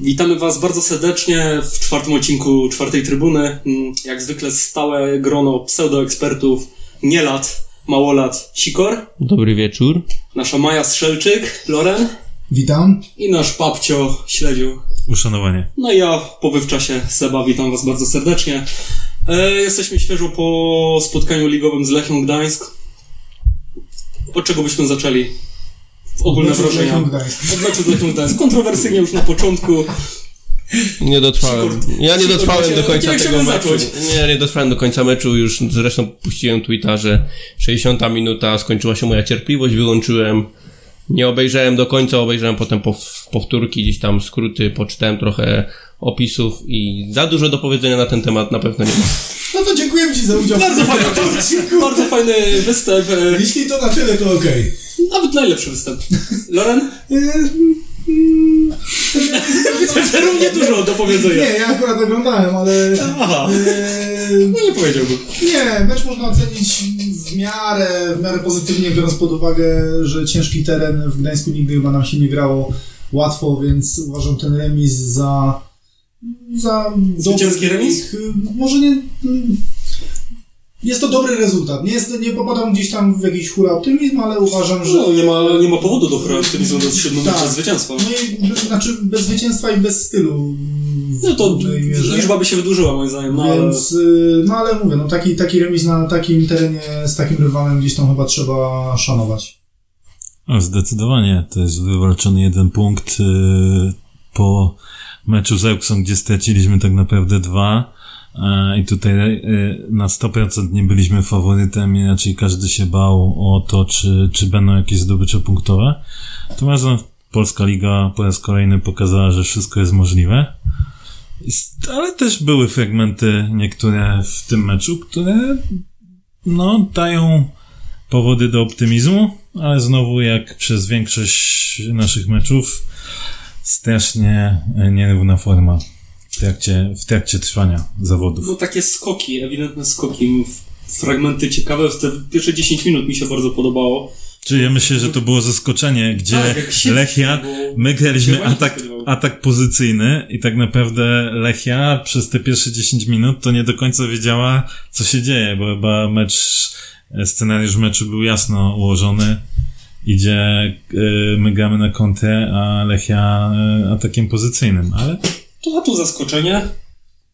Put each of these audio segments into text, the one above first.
Witamy Was bardzo serdecznie w czwartym odcinku czwartej trybuny. Mm, Jak zwykle stałe grono pseudoekspertów, nielat, małolat, Sikor, Dobry wieczór. nasza Maja Strzelczyk, Loren Witam. i nasz Papcio Śledziu. Uszanowanie. No i ja po wywczasie Seba, witam Was bardzo serdecznie. E, jesteśmy świeżo po spotkaniu ligowym z Lechią Gdańsk. Od czego byśmy zaczęli? Ogólne z wrażenia. Od meczu z Lechią Gdańsk. Kontrowersyjnie już na początku. Nie dotrwałem. Ja nie dotrwałem do końca nie tego meczu. Nie, nie dotrwałem do końca meczu. Już zresztą puściłem tweeta, że 60 minuta skończyła się moja cierpliwość, wyłączyłem. Nie obejrzałem do końca, obejrzałem potem pow- powtórki, gdzieś tam skróty, poczytałem trochę opisów i za dużo do powiedzenia na ten temat na pewno nie ma. No to dziękujemy Ci za udział Bardzo fajny, odcinku. bardzo fajny występ. e, Jeśli to na tyle, to okej. Nawet najlepszy występ. Loren? Okay. Widzę, że równie dużo do Nie, powiedzenia. ja akurat oglądałem, ale... Aha, e, no nie powiedziałbym. Nie, mecz można ocenić w miarę, w miarę pozytywnie, biorąc pod uwagę, że ciężki teren w Gdańsku nigdy chyba nam się nie grało łatwo, więc uważam ten remis za... za Zwycięski dobry remis? Może nie... Jest to dobry rezultat. Nie, jest, nie popadam gdzieś tam w jakiś hura optymizm, ale uważam, że... No, nie ma, nie ma powodu do chóry optymizmu do siódmego Tak. zwycięstwa. No i, znaczy bez zwycięstwa i bez stylu. No to liczba by się wydłużyła moim zdaniem, no ale... Więc, y, no ale mówię, no taki, taki remis na takim terenie z takim rywalem gdzieś tam chyba trzeba szanować. Zdecydowanie. To jest wywalczony jeden punkt yy, po meczu z Euksą, gdzie straciliśmy tak naprawdę dwa. E, I tutaj yy, na 100% nie byliśmy faworytem, inaczej każdy się bał o to, czy, czy będą jakieś zdobycze punktowe. Natomiast Polska Liga po raz kolejny pokazała, że wszystko jest możliwe. Ale też były fragmenty niektóre w tym meczu, które no, dają powody do optymizmu, ale znowu jak przez większość naszych meczów strasznie e, nierówna forma w trakcie, w trakcie trwania zawodów. No takie skoki, ewidentne skoki, fragmenty ciekawe, te pierwsze 10 minut mi się bardzo podobało. Czyli ja myślę, że to było zaskoczenie, gdzie Tak, Lechia, my graliśmy atak, atak pozycyjny i tak naprawdę Lechia przez te pierwsze 10 minut to nie do końca wiedziała, co się dzieje, bo chyba mecz, e, scenariusz meczu był jasno ułożony. Idzie, e, my gramy na kontrę, a Lechia e, atakiem pozycyjnym, ale To a tu zaskoczenie.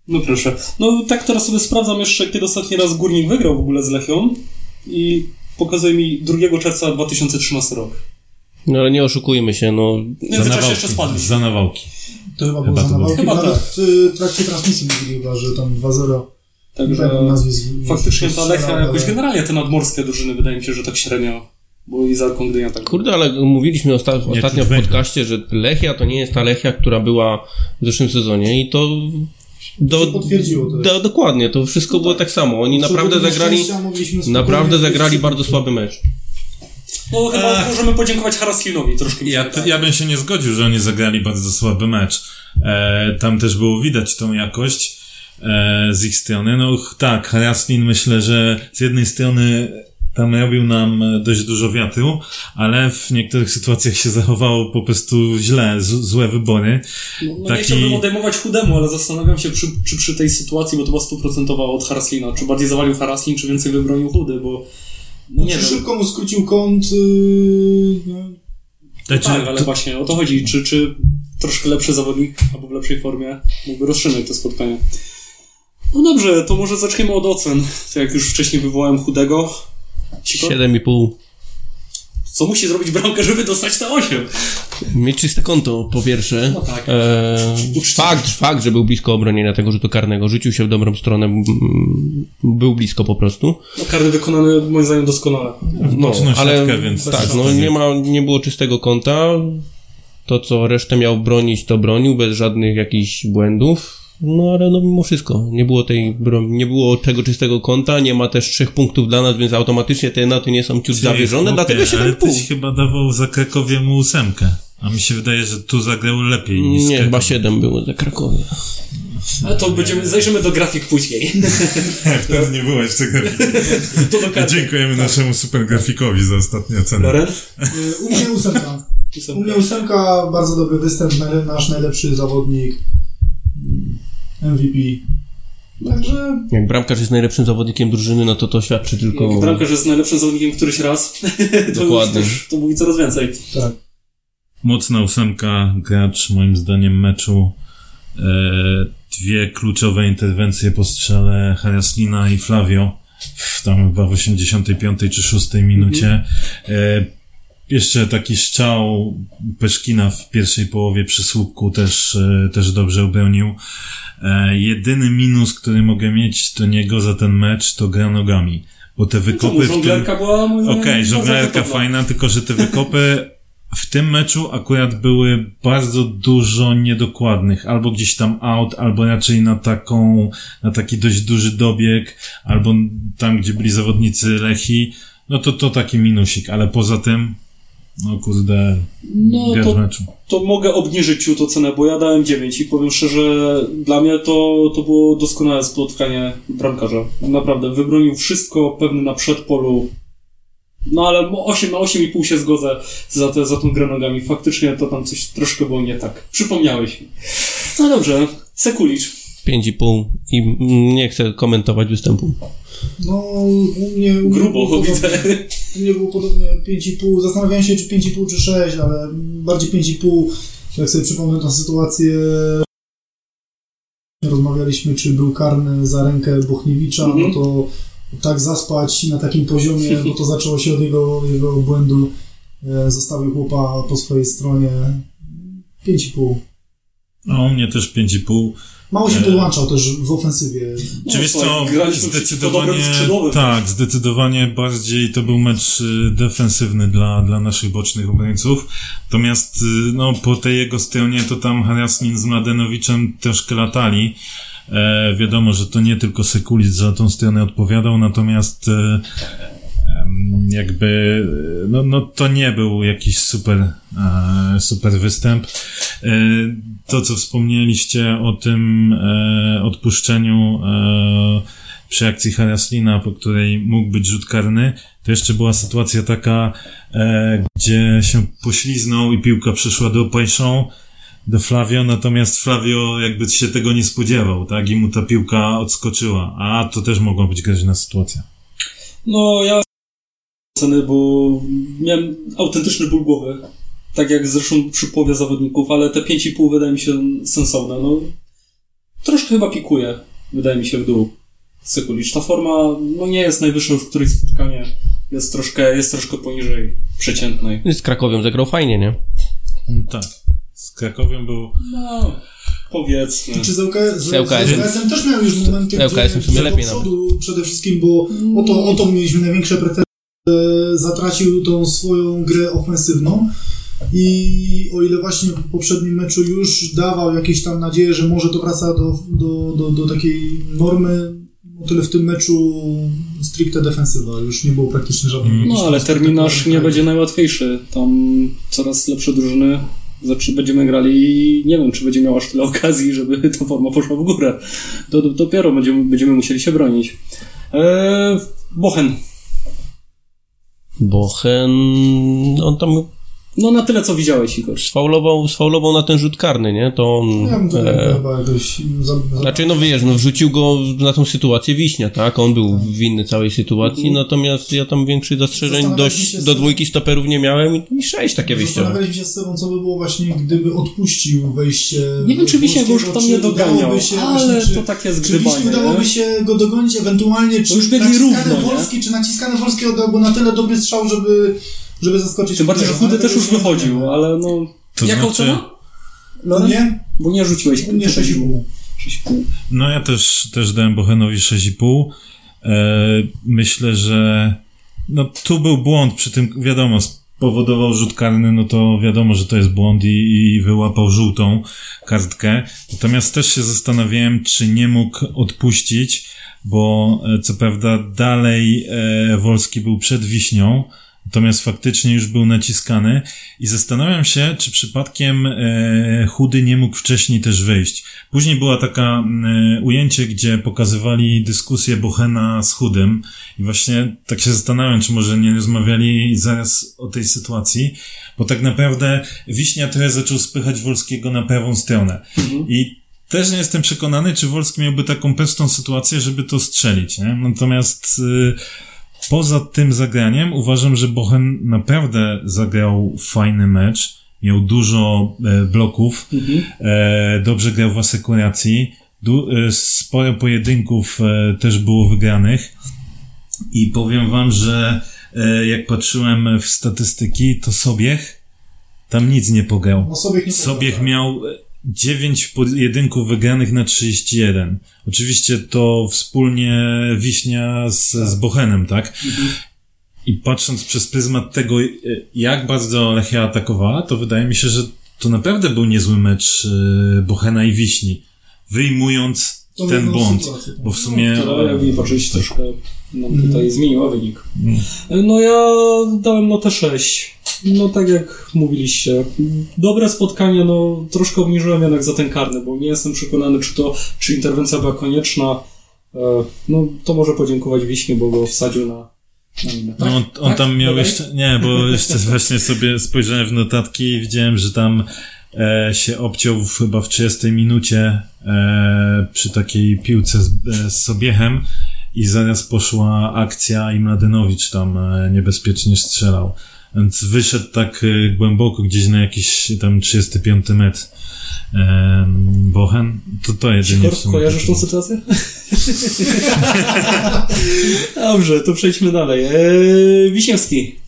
No proszę. No tak teraz sobie sprawdzam jeszcze, kiedy ostatni raz Górnik wygrał w ogóle z Lechią i pokazuje mi 2 czerwca 2013 rok. No ale nie oszukujmy się, no. W międzyczasie jeszcze spadli. za nawałki. To chyba, Chyba było za nawałki. Chyba Nawet tak. w y, trakcie transmisji mówili chyba, że tam 2-0 Także nazwisk. faktycznie ta Lechia ale- jakoś generalnie te nadmorskie drużyny wydaje mi się, że tak średnio. Bo i za Gdynia tak. Kurde, ale mówiliśmy osta- ostatnio w podcaście, że Lechia to nie jest ta Lechia, która była w zeszłym sezonie i to do, potwierdziło to. do, dokładnie, to wszystko było tak samo. Oni naprawdę zagrali naprawdę zagrali bardzo słaby mecz. No chyba Ech. możemy podziękować Haraslinowi troszkę. Ja, wydaje. ja bym się nie zgodził, że oni zagrali bardzo słaby mecz. E, tam też było widać tą jakość e, z ich strony. No tak, Haraslin myślę, że z jednej strony tam robił nam e, dość dużo wiatru, ale w niektórych sytuacjach się zachowało po prostu źle, z, złe wybory. No, no taki- nie chciałbym odejmować chudemu, ale zastanawiam się, czy, czy przy tej sytuacji, bo to była stuprocentowa od Haraslina, czy bardziej zawalił Haraslin, czy więcej wybronił chudy, bo no, nie Czy wiem. szybko mu skrócił kąt. Yy, no, Znaczy, Tak, ale właśnie o to chodzi, czy, czy troszkę lepszy zawodnik, albo w lepszej formie mógłby rozstrzygnąć to spotkanie. No dobrze, to może zaczniemy od ocen. To Jak już wcześniej wywołałem chudego, 7,5. co musi zrobić bramkę, żeby dostać te 8? Mieć czyste konto, po pierwsze. No tak. E, fakt, fakt, że był blisko obronienia tego rzutu karnego. Rzucił się w dobrą stronę. Był blisko po prostu. No, karny wykonany moim zdaniem doskonale. No, boczną ale siatkę, więc tak, bez no nie, ma, nie było czystego kąta. To, co resztę miał bronić, to bronił, bez żadnych jakichś błędów. No ale no mimo wszystko, nie było tej, nie było tego czystego kąta, nie ma też trzech punktów dla nas, więc automatycznie te noty nie są ciut zawyżone, Chłopie, dlatego Ale 7,5. tyś chyba dawał za Krakowiemu ósemkę. A mi się wydaje, że tu zagrał lepiej niż Nie, chyba Kraków. 7 było za Krakowie. A to będziemy, zajrzymy do grafik później. Wtedy nie było jeszcze grafiki. to do karty. Dziękujemy naszemu super grafikowi za ostatnią ocenę. Loren? Y, U mnie ósemka. U mnie ósemka, bardzo dobry występ, nasz najlepszy zawodnik. Mm, MVP. Także Jak bramkarz jest najlepszym zawodnikiem drużyny, no to to świadczy tylko... Jak bramkarz jest najlepszym zawodnikiem któryś raz, to Dokładnie. już to mówi coraz więcej. tak. Mocna ósemka, gracz moim zdaniem meczu. E, dwie kluczowe interwencje po strzale Haraslina i Flavio w tam chyba w 85 czy 6 minucie. E, jeszcze taki strzał Peszkina w pierwszej połowie przy słupku też, e, też dobrze obronił. E, jedyny minus, który mogę mieć do niego za ten mecz, to gra nogami. Bo te Czemu wykopy w tym... żonglerka była moim Okej, bardzo żonglerka fajna, tylko że te wykopy w tym meczu akurat były bardzo dużo niedokładnych. Albo gdzieś tam out, albo raczej na taką, na taki dość duży dobieg, albo tam, gdzie byli zawodnicy Lechi. No to to taki minusik, ale poza tym, no kurde, No to, meczu. to mogę obniżyć ciut ocenę, bo ja dałem 9 i powiem szczerze, dla mnie to, to było doskonałe spotkanie bramkarza. Naprawdę, wybronił wszystko, pewny na przedpolu. No ale 8 na 8,5 się zgodzę za, te, za tą grę nogami. Faktycznie to tam coś troszkę było nie tak. Przypomniałeś mi. No dobrze, Sekulicz. 5,5 i nie chcę komentować występu. No, u mnie... U mnie Grubo, podobnie. widzę. U mnie było podobnie 5,5. Zastanawiałem się, czy 5,5 czy 6, ale bardziej 5,5. Jak sobie przypomnę tę sytuację, rozmawialiśmy, czy był karny za rękę Bochniewicza, Mhm. no to tak zaspać na takim poziomie, bo to zaczęło się od jego, jego błędu. E, Zostawił chłopa po swojej stronie. 5,5. No, u mnie też 5,5. Mało się E, podłączał też w ofensywie. No, Czy wiesz co, zdecydowanie, tak, zdecydowanie bardziej to był mecz y, defensywny dla, dla naszych bocznych obrońców. Natomiast, y, no, po tej jego stronie to tam Haraslin z Mladenowiczem troszkę latali. E, wiadomo, że to nie tylko Sekulic za tą stronę odpowiadał, natomiast e, jakby, no, no to nie był jakiś super, e, super występ. E, to, co wspomnieliście o tym e, odpuszczeniu przy akcji Haraslina, po której mógł być rzut karny, to jeszcze była sytuacja taka, gdzie się pośliznął i piłka przyszła do Pajszą, do Flavio, natomiast Flavio jakby się tego nie spodziewał, tak? I mu ta piłka odskoczyła. A to też mogła być groźna sytuacja. No, ja oceny, bo miałem autentyczny ból głowy. Tak jak zresztą przy połowie zawodników, ale te 5,5 wydaje mi się sensowne. No, troszkę chyba pikuje, wydaje mi się, w dół. Sekulicz. Ta forma no, nie jest najwyższa już któreś spotkanie. Jest troszkę, jest troszkę poniżej przeciętnej. Z Krakowią zagrał fajnie, nie? No, tak. Z Krakowią był... No, powiedzmy. Czy z LK, z, Z LKS. z LKS-em też miał już momenty, Z LKS-em w sumie gdzie lepiej do przodu przede wszystkim, bo o to, o to mieliśmy największe pretensje, zatracił tą swoją grę ofensywną i o ile właśnie w poprzednim meczu już dawał jakieś tam nadzieję, że może to wraca do, do, do, do takiej normy, o tyle w tym meczu stricte defensywa, już nie było praktycznie żadnych... Mm. No, ale terminarz nie będzie najłatwiejszy. Tam coraz lepsze drużyny. Znaczy, będziemy grali i nie wiem, czy będzie miał aż tyle okazji, żeby ta forma poszła w górę. Do, do, dopiero będziemy, będziemy musieli się bronić. Eee, Bochen. Bochen, on tam No na tyle, co widziałeś, Igor. sfaulował, sfaulował na ten rzut karny, nie? To on... Ja bym to e, chyba jakoś... Znaczy, no wiesz, no wrzucił go na tą sytuację Wiśnia, tak? On był winny całej sytuacji, Mhm. natomiast ja tam większych zastrzeżeń do z- dwójki stoperów nie miałem i- i sześć takie wyjściowe. Zastanawialiśmy się z sobą, co by było właśnie, gdyby odpuścił wejście. Nie wiem, czy Wiśnia go już tam czy nie doganiał, udałoby się ale właśnie, czy, to takie Czy zgrywanie, Wiśni udałoby nie? się go dogonić, ewentualnie czy już równo, nie? Wolski, czy naciskany Wolski oddałby na tyle dobry strzał, żeby, żeby zaskoczyć. Tym bardziej, że Chudy też już wychodził, ale no... To Jaka znaczy- ocena? No nie? Bo nie rzuciłeś. Nie 6,5. 6,5. No ja też, też dałem Bochenowi 6,5. E, myślę, że no tu był błąd przy tym, wiadomo, spowodował rzut karny, no to wiadomo, że to jest błąd i, i wyłapał żółtą kartkę. Natomiast też się zastanawiałem, czy nie mógł odpuścić, bo e, co prawda dalej e, Wolski był przed Wiśnią, Natomiast faktycznie już był naciskany i zastanawiam się, czy przypadkiem e, Chudy nie mógł wcześniej też wyjść. Później była taka e, ujęcie, gdzie pokazywali dyskusję Bochena z Chudym i właśnie tak się zastanawiam, czy może nie rozmawiali zaraz o tej sytuacji, bo tak naprawdę Wiśnia trochę zaczął spychać Wolskiego na prawą stronę. I też nie jestem przekonany, czy Wolski miałby taką prostą sytuację, żeby to strzelić. Nie? Natomiast y, poza tym zagraniem uważam, że Bochen naprawdę zagrał fajny mecz. Miał dużo e, bloków, e, dobrze grał w asekuracji, du, e, sporo pojedynków e, też było wygranych. I powiem wam, że e, jak patrzyłem w statystyki, to Sobiech tam nic nie pograł. O sobie nie Sobiech powiem, miał e, 9 pojedynków wygranych na 31. Oczywiście to wspólnie Wiśnia z, z Bochenem, tak? I patrząc przez pryzmat tego, e, jak bardzo Lechia atakowała, to wydaje mi się, że to naprawdę był niezły mecz e, Bochena i Wiśni. Wyjmując To ten błąd. sytuację, tak. Bo w sumie... To jak mi patrzeć troszkę nam tutaj zmieniła wynik. No ja dałem notę 6. No tak jak mówiliście. Dobre spotkanie, no troszkę obniżyłem jednak za ten karny, bo nie jestem przekonany, czy to, czy interwencja była konieczna. E, No to może podziękować Wiśnie, bo go wsadził na. No, on, on Tak? tam miał jeszcze, nie, bo jeszcze właśnie sobie spojrzałem w notatki i widziałem, że tam e, się obciął w, chyba w 30 minucie e, przy takiej piłce z, e, z Sobiechem i zaraz poszła akcja i Mladenowicz tam e, niebezpiecznie strzelał. Więc wyszedł tak e, głęboko, gdzieś na jakiś tam 35 metr. E, Bochen, to to jedynie w Sikor, sumie. kojarzysz tą sytuację? Dobrze, to przejdźmy dalej. Eee, Wiśniewski.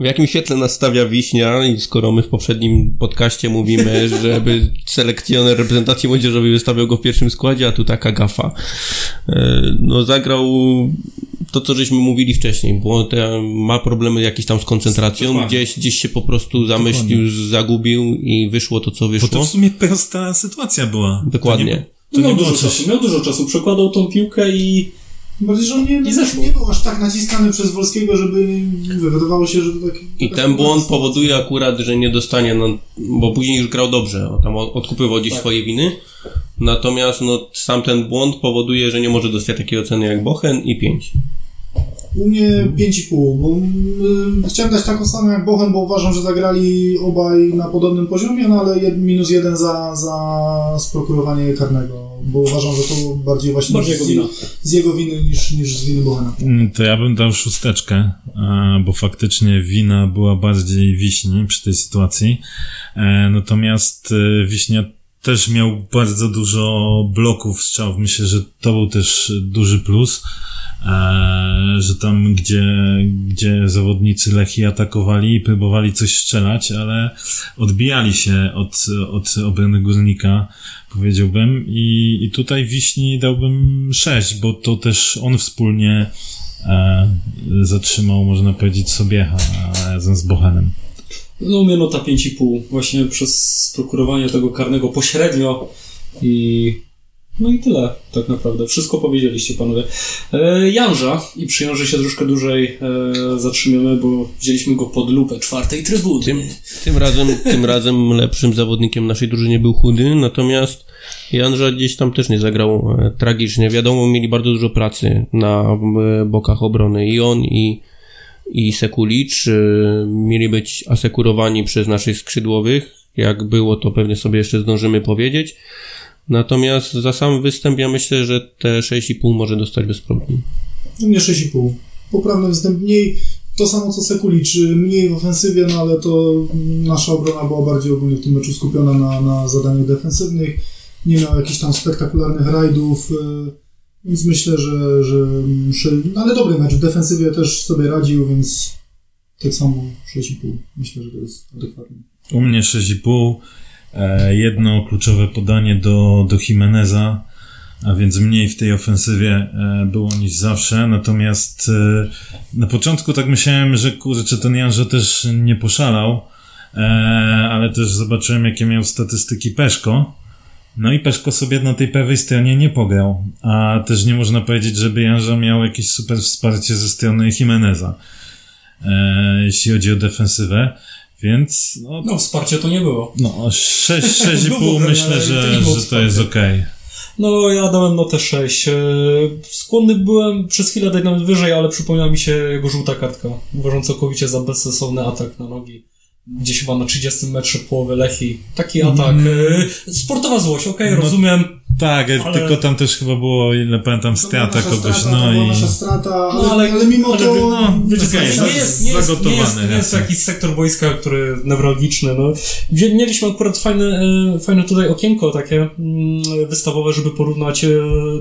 W jakim świetle nastawia Wiśnia i skoro my w poprzednim podcaście mówimy, żeby selekcjoner reprezentacji młodzieżowej wystawiał go w pierwszym składzie, a tu taka gafa. E, No zagrał to, co żeśmy mówili wcześniej, bo te, ma problemy jakieś tam z koncentracją, Dokładnie. gdzieś, gdzieś się po prostu zamyślił, zagubił i wyszło to, co Bo wyszło. to w sumie prosta sytuacja była. Dokładnie. To nie, to miał nie dużo czasu, miał dużo czasu. Przekładał tą piłkę i Bardziej, że on nie, zeszło. nie był aż tak naciskany przez Wolskiego, żeby wydawało się, że to tak... I taka ten błąd powoduje akurat, że nie dostanie, no, bo później już grał dobrze, o, tam od- odkupywał gdzieś swoje winy. Natomiast no, sam ten błąd powoduje, że nie może dostać takiej oceny jak Bochen i 5. U mnie 5,5, bo mm, chciałem dać taką samą jak Bochen, bo uważam, że zagrali obaj na podobnym poziomie, no ale jed, minus jeden za, za sprokurowanie karnego, bo uważam, że to bardziej właśnie Bardziej z, jego z jego winy niż, niż z winy Bochena. Mm, To ja bym dał szósteczkę, a, bo faktycznie wina była bardziej wiśni przy tej sytuacji. E, Natomiast e, wiśnia też miał bardzo dużo bloków strzałów. Myślę, że to był też duży plus, e, że tam, gdzie, gdzie zawodnicy Lechii atakowali i próbowali coś strzelać, ale odbijali się od, od obrony górnika, powiedziałbym. I, I tutaj Wiśni dałbym 6, bo to też on wspólnie e, zatrzymał, można powiedzieć, Sobiecha razem z Bochenem. No, nota 5,5 właśnie przez sprokurowanie tego karnego pośrednio i no i tyle tak naprawdę. Wszystko powiedzieliście panowie. E, Janża i przy Janży się troszkę dłużej e, zatrzymiemy, bo wzięliśmy go pod lupę czwartej trybuny. Tym, tym, razem, tym razem lepszym zawodnikiem naszej drużyny był Chudy, natomiast Janża gdzieś tam też nie zagrał e, tragicznie. Wiadomo, mieli bardzo dużo pracy na e, bokach obrony i on, i, i Sekulicz. E, mieli być asekurowani przez naszych skrzydłowych. Jak było, to pewnie sobie jeszcze zdążymy powiedzieć. Natomiast za sam występ ja myślę, że te 6,5 może dostać bez problemu. U mnie 6,5. Poprawny występ mniej, to samo co Sekulicz, mniej w ofensywie, no ale to nasza obrona była bardziej ogólnie w tym meczu skupiona na, na zadaniach defensywnych. Nie miał jakichś tam spektakularnych rajdów, e, więc myślę, że, że no ale dobry mecz. W defensywie też sobie radził, więc tak samo 6,5. Myślę, że to jest adekwatne. U mnie 6,5. E, jedno kluczowe podanie do, do Jimeneza, a więc mniej w tej ofensywie e, było niż zawsze. Natomiast e, na początku tak myślałem, że kurczę, ten Janżo też nie poszalał, e, ale też zobaczyłem, jakie miał statystyki Peszko. No i Peszko sobie na tej prawej stronie nie pograł. A też nie można powiedzieć, żeby Janżo miał jakieś super wsparcie ze strony Jimeneza. e, jeśli chodzi o defensywę, więc no, No, wsparcie to nie było. no 6, 6,5 Było, myślę, ale to że, że to jest okej. No, ja dałem notę 6. E, Skłonny byłem przez chwilę dać nawet wyżej, ale przypomniała mi się jego żółta kartka. Uważam całkowicie za bezsensowny atak na nogi. Gdzieś chyba na 30 metrze połowy Lechi. Taki atak. e, Sportowa złość, okej, No, rozumiem. Tak, Ale- tylko tam też chyba było, ile pamiętam, strata kogoś, strata, no to była i... nasza strata, ale, No, ale- ale, mimo ale to... no, Wiecie, okej, nie, jest, nie, jest, nie, jest, zagotowany, nie jest jakiś sektor boiska, który newralgiczny. No. Mieliśmy akurat fajne, e, fajne tutaj okienko takie mm, wystawowe, żeby porównać e,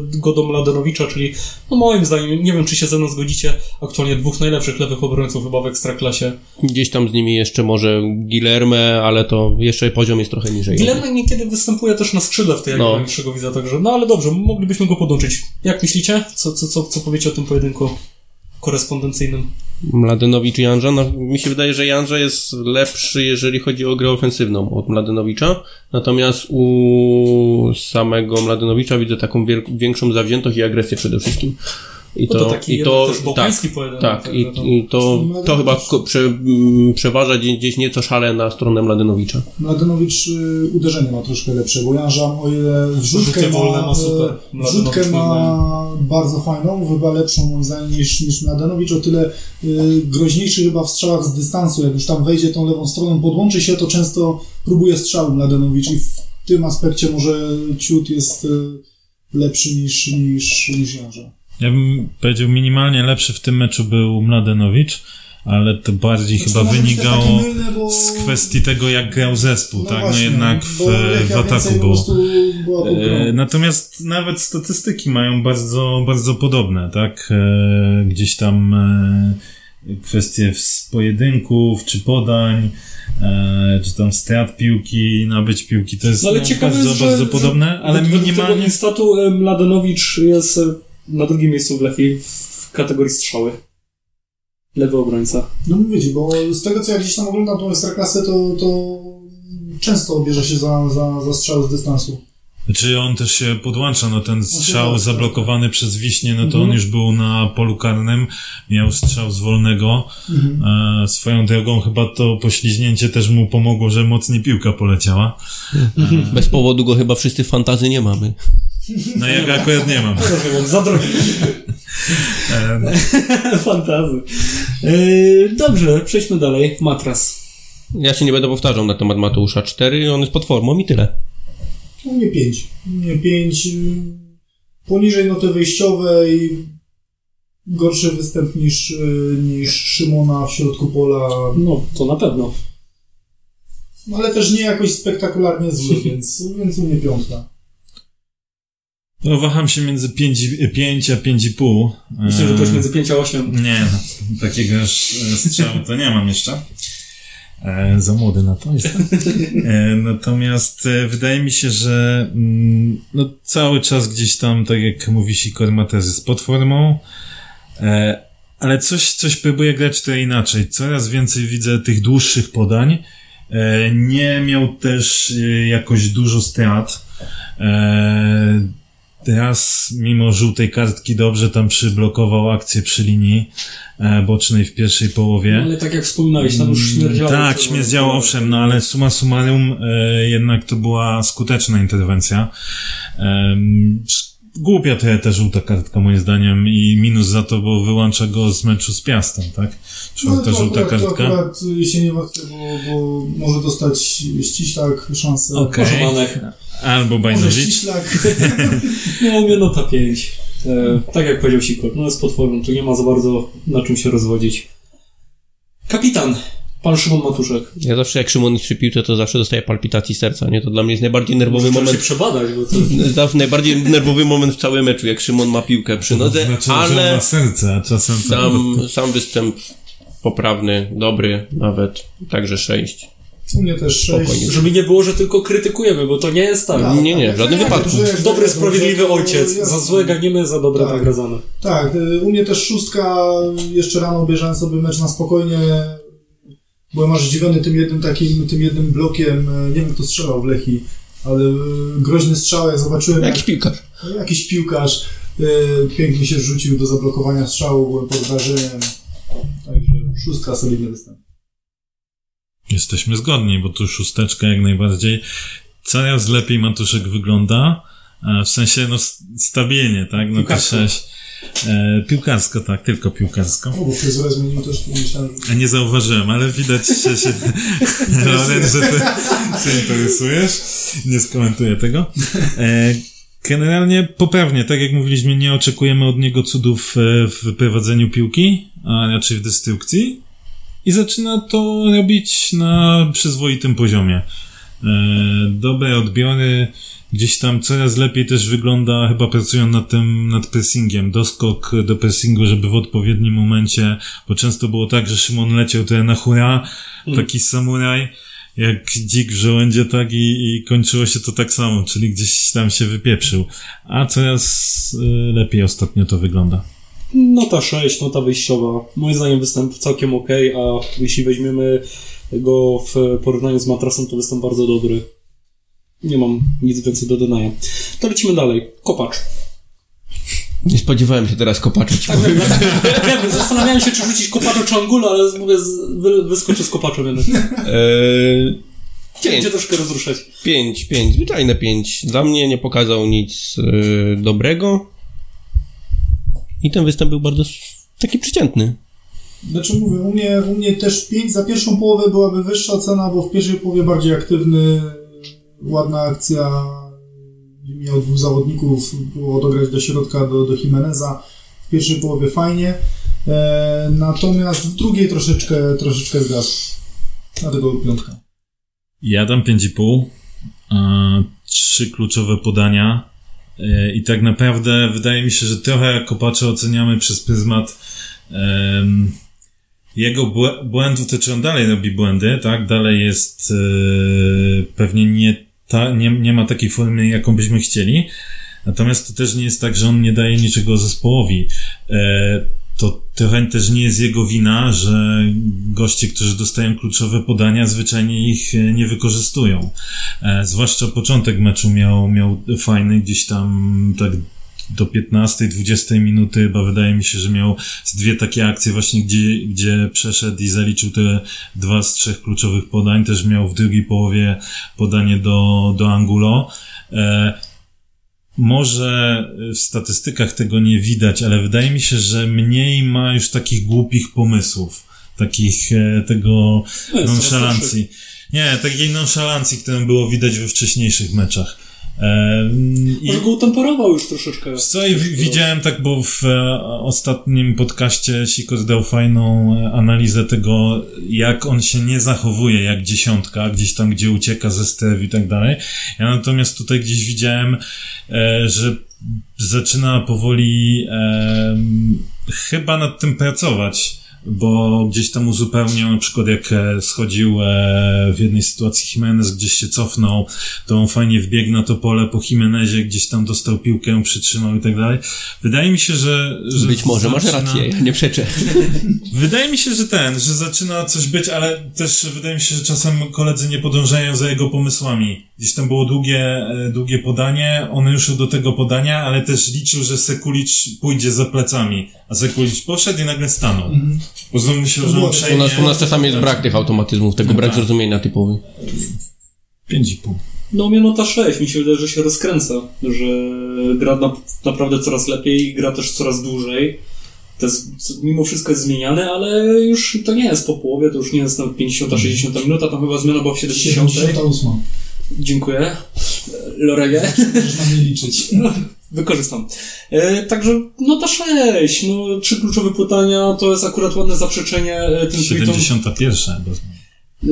go do Mladenowicza, czyli no moim zdaniem, nie wiem czy się ze mną zgodzicie, aktualnie dwóch najlepszych lewych obrońców chyba w Ekstraklasie. Gdzieś tam z nimi jeszcze może Guillerme, ale to jeszcze poziom jest trochę niżej. Guillermo niekiedy występuje też na skrzydle w tej No. no. najwyższego także no ale dobrze, moglibyśmy go podłączyć. Jak myślicie? Co, co, co, co powiecie o tym pojedynku korespondencyjnym? Mladenowicz i Janża. No, mi się wydaje, że Janża jest lepszy, jeżeli chodzi o grę ofensywną od Mladenowicza. Natomiast u samego Mladenowicza widzę taką większą zawziętość i agresję przede wszystkim. I No to taki i to, też bałkański pojedynek, Tak, także i, to- i to, to chyba prze, m, przeważa gdzieś, gdzieś nieco szale na stronę Mladenowicza. Mladenowicz y, uderzenie ma troszkę lepsze, bo Janżam o ile wrzutkę Rzuty wolne ma, ma super. wrzutkę ma bardzo fajną, chyba lepszą moim zdaniem niż, niż Mladenowicz, o tyle y, groźniejszy chyba w strzałach z dystansu, jak już tam wejdzie tą lewą stroną, podłączy się, to często próbuje strzału Mladenowicz i w tym aspekcie może ciut jest y, lepszy niż, niż, niż Janża. Ja bym powiedział, minimalnie lepszy w tym meczu był Mladenowicz, ale to bardziej chyba być też wynikało mylny, bo- z kwestii tego, jak grał zespół, tak? właśnie, no jednak w, w ataku więcej po był. prostu była pod grą. E, Natomiast nawet statystyki mają bardzo, bardzo podobne, tak? E, Gdzieś tam e, kwestie z pojedynków, czy podań, e, czy tam strat piłki, nabyć piłki, to jest No ale no, ciekawe bardzo, jest, że, bardzo podobne, ale według minimalnie... tego Instatu e, Mladenowicz jest na drugim miejscu w Lechii w kategorii strzały. Lewy obrońca. No mówię ci, bo z tego co ja gdzieś tam oglądam tą ekstraklasę, to, to często bierze się za, za, za strzał z dystansu. Czy on też się podłącza, no ten strzał tak, zablokowany przez Wiśnie, no to Mhm. on już był na polu karnym, miał strzał z wolnego. Mhm. E, swoją drogą chyba to pośliźnięcie też mu pomogło, że mocniej piłka poleciała. Bez powodu go chyba wszyscy fantazy nie mamy. No ja go akurat nie mam. Mam za drogi. E, Fantazy. E, dobrze, przejdźmy dalej. Matras. Ja się nie będę powtarzał na temat Mateusza 4, on jest pod formą i tyle. U mnie 5. U mnie 5. Poniżej noty wyjściowej. Gorszy występ niż, y, niż Szymona w środku pola, No, to na pewno. ale też nie jakoś spektakularnie zły, więc, więc u mnie piątka. No waham się między 5, 5 a 5,5. Myślę, że to jest między 5 a 8. Nie, no, takiego już e, strzału to nie mam jeszcze. E, za młody na to jestem. E, natomiast e, wydaje mi się, że mm, no, cały czas gdzieś tam, tak jak mówi Sikor, ma też jest pod formą. E, ale coś, coś próbuje grać to inaczej. Coraz więcej widzę tych dłuższych podań. E, nie miał też jakoś dużo strat. Raz, mimo żółtej kartki, dobrze tam przyblokował akcję przy linii e, bocznej w pierwszej połowie. Ale tak jak wspominałeś, tam już śmierdziało. Tak, to- śmierdziało, owszem, no ale suma summarum e, jednak to była skuteczna interwencja. Em, głupia to ta żółta kartka moim zdaniem i minus za to, bo wyłącza go z meczu z Piastem, tak? Czwarta No, to żółta akurat, to kartka. akurat y, się nie martwię, bo, bo może dostać ściślak szansę. Okej. Manek. Albo Bajnowicz. No, u mnie nota 5. E, tak jak powiedział Sikor, no jest pod formą, tu nie ma za bardzo na czym się rozwodzić. Kapitan, pan Szymon Matuszek. Ja zawsze jak Szymon jest przy piłce, to zawsze dostaję palpitacji serca, nie? To dla mnie jest najbardziej nerwowy się moment. przebadać, bo to... Zawsze najbardziej nerwowy moment w całym meczu, jak Szymon ma piłkę przy nodze, Znaczy, że ale ma serce, a czasem to... sam, sam występ poprawny, dobry nawet, także 6. U mnie też Spokojnie. sześć. Żeby nie było, że tylko krytykujemy, bo to nie jest tak. Tak, Nie, nie, tak, w żadnym tak, wypadku. że Dobry, sprawiedliwy ojciec. Za złe ganimy, za dobre Tak. nagradzamy. Tak, y, u mnie też szóstka, jeszcze rano obejrzałem sobie mecz na spokojnie. Byłem aż zdziwiony tym jednym takim, tym jednym blokiem, y, nie wiem kto strzelał w Lechi, ale y, groźny strzał, jak zobaczyłem, Jakiś piłkarz. jak jakiś piłkarz y, pięknie się rzucił do zablokowania strzału, byłem pod wrażeniem. Także Szóstka, solidny występ. Jesteśmy zgodni, bo tu szósteczka jak najbardziej. Coraz lepiej Matuszek wygląda. e, W sensie, no, stabilnie, tak? No to Piłkarsko. sześć. E, piłkarsko, tak, tylko piłkarsko. O, bo fryzurę zmienił też, myślałem, że... Nie zauważyłem, ale widać, że się, Loren, że ty się interesujesz. Nie skomentuję tego. E, generalnie poprawnie, tak jak mówiliśmy, nie oczekujemy od niego cudów e, w prowadzeniu piłki, a raczej w destrukcji. I zaczyna to robić na przyzwoitym poziomie. E, dobre odbiory, gdzieś tam coraz lepiej też wygląda, chyba pracują nad tym, nad pressingiem, doskok do pressingu, żeby w odpowiednim momencie, bo często było tak, że Szymon leciał tutaj na hura, taki samuraj, jak dzik w żołędzie, tak i, i kończyło się to tak samo, czyli gdzieś tam się wypieprzył. A coraz y, lepiej ostatnio to wygląda. Nota 6, nota wyjściowa. Moim zdaniem występ całkiem ok, a jeśli weźmiemy go w porównaniu z matrasem, to występ bardzo dobry. Nie mam nic więcej do dodania. To lecimy dalej. Kopacz. Nie spodziewałem się teraz kopacza. ci Tak, powiem. wiem, wiem, zastanawiałem się, czy rzucić kopacza czy angulo, ale mówię, wy, wyskoczę z kopaczem jednak. Eee, Chciałem cię troszkę rozruszać. Pięć, pięć, zwyczajne pięć. Dla mnie nie pokazał nic e, dobrego. I ten występ był bardzo taki przeciętny. Znaczy mówię, u mnie, u mnie też 5 za pierwszą połowę byłaby wyższa cena, bo w pierwszej połowie bardziej aktywny, ładna akcja, miał dwóch zawodników, było dograć do środka, do, do Jimeneza. W pierwszej połowie fajnie, e, natomiast w drugiej troszeczkę, troszeczkę zgasł. Dlatego piątka. Ja dam 5,5. e, Trzy kluczowe podania. E, I tak naprawdę wydaje mi się, że trochę kopacze oceniamy przez pryzmat em, jego błę- błędów, to czy on dalej robi błędy, tak? Dalej jest e, pewnie nie, ta, nie, nie ma takiej formy, jaką byśmy chcieli. Natomiast to też nie jest tak, że on nie daje niczego zespołowi. E, to trochę też nie jest jego wina, że goście, którzy dostają kluczowe podania, zwyczajnie ich e, nie wykorzystują. E, zwłaszcza początek meczu miał, miał fajny, gdzieś tam tak do 15-20 minuty chyba wydaje mi się, że miał z dwie takie akcje właśnie, gdzie, gdzie przeszedł i zaliczył te dwa z trzech kluczowych podań. Też miał w drugiej połowie podanie do, do Angulo. E, może w statystykach tego nie widać, ale wydaje mi się, że mniej ma już takich głupich pomysłów. Takich e, tego No nonszalancji. Nie, takiej nonszalancji, którą było widać we wcześniejszych meczach. I- Może go utemporował już troszeczkę. Co, i widziałem tak, bo w e, ostatnim podcaście Sikos dał fajną e, analizę tego, jak on się nie zachowuje jak dziesiątka, gdzieś tam, gdzie ucieka ze stref i tak dalej. Ja natomiast tutaj gdzieś widziałem, e, że zaczyna powoli e, chyba nad tym pracować. Bo gdzieś tam uzupełniał, na przykład jak e, schodził e, w jednej sytuacji Jimenez, gdzieś się cofnął, to on fajnie wbiegł na to pole po Jimenezie, gdzieś tam dostał piłkę, przytrzymał i tak dalej. Wydaje mi się, że... że Być może masz zaczyna- rację, ja nie przeczę. Wydaje mi się, że ten, że zaczyna coś być, ale też wydaje mi się, że czasem koledzy nie podążają za jego pomysłami. Gdzieś tam było długie, e, długie podanie, on ruszył do tego podania, ale też liczył, że Sekulicz pójdzie za plecami, a Sekulicz poszedł i nagle stanął. Znowu myślał, To że on było- przejmie... U nas, u nas czasami jest brak tych automatyzmów, tego brak tak. zrozumienia typowy. 5,5. No u mnie nota 6, mi się wydaje, że się rozkręca, że gra na, naprawdę coraz lepiej, gra też coraz dłużej. To jest, mimo wszystko jest zmieniane, ale już to nie jest po połowie, to już nie jest na 50-60 minuta, tam chyba zmiana była w 70. 78. Dziękuję. Lorenie. Możesz na mnie liczyć. Wykorzystam. E, także nota 6, no trzy kluczowe pytania, to jest akurat ładne zaprzeczenie e, tym tweetom. 71. Bez...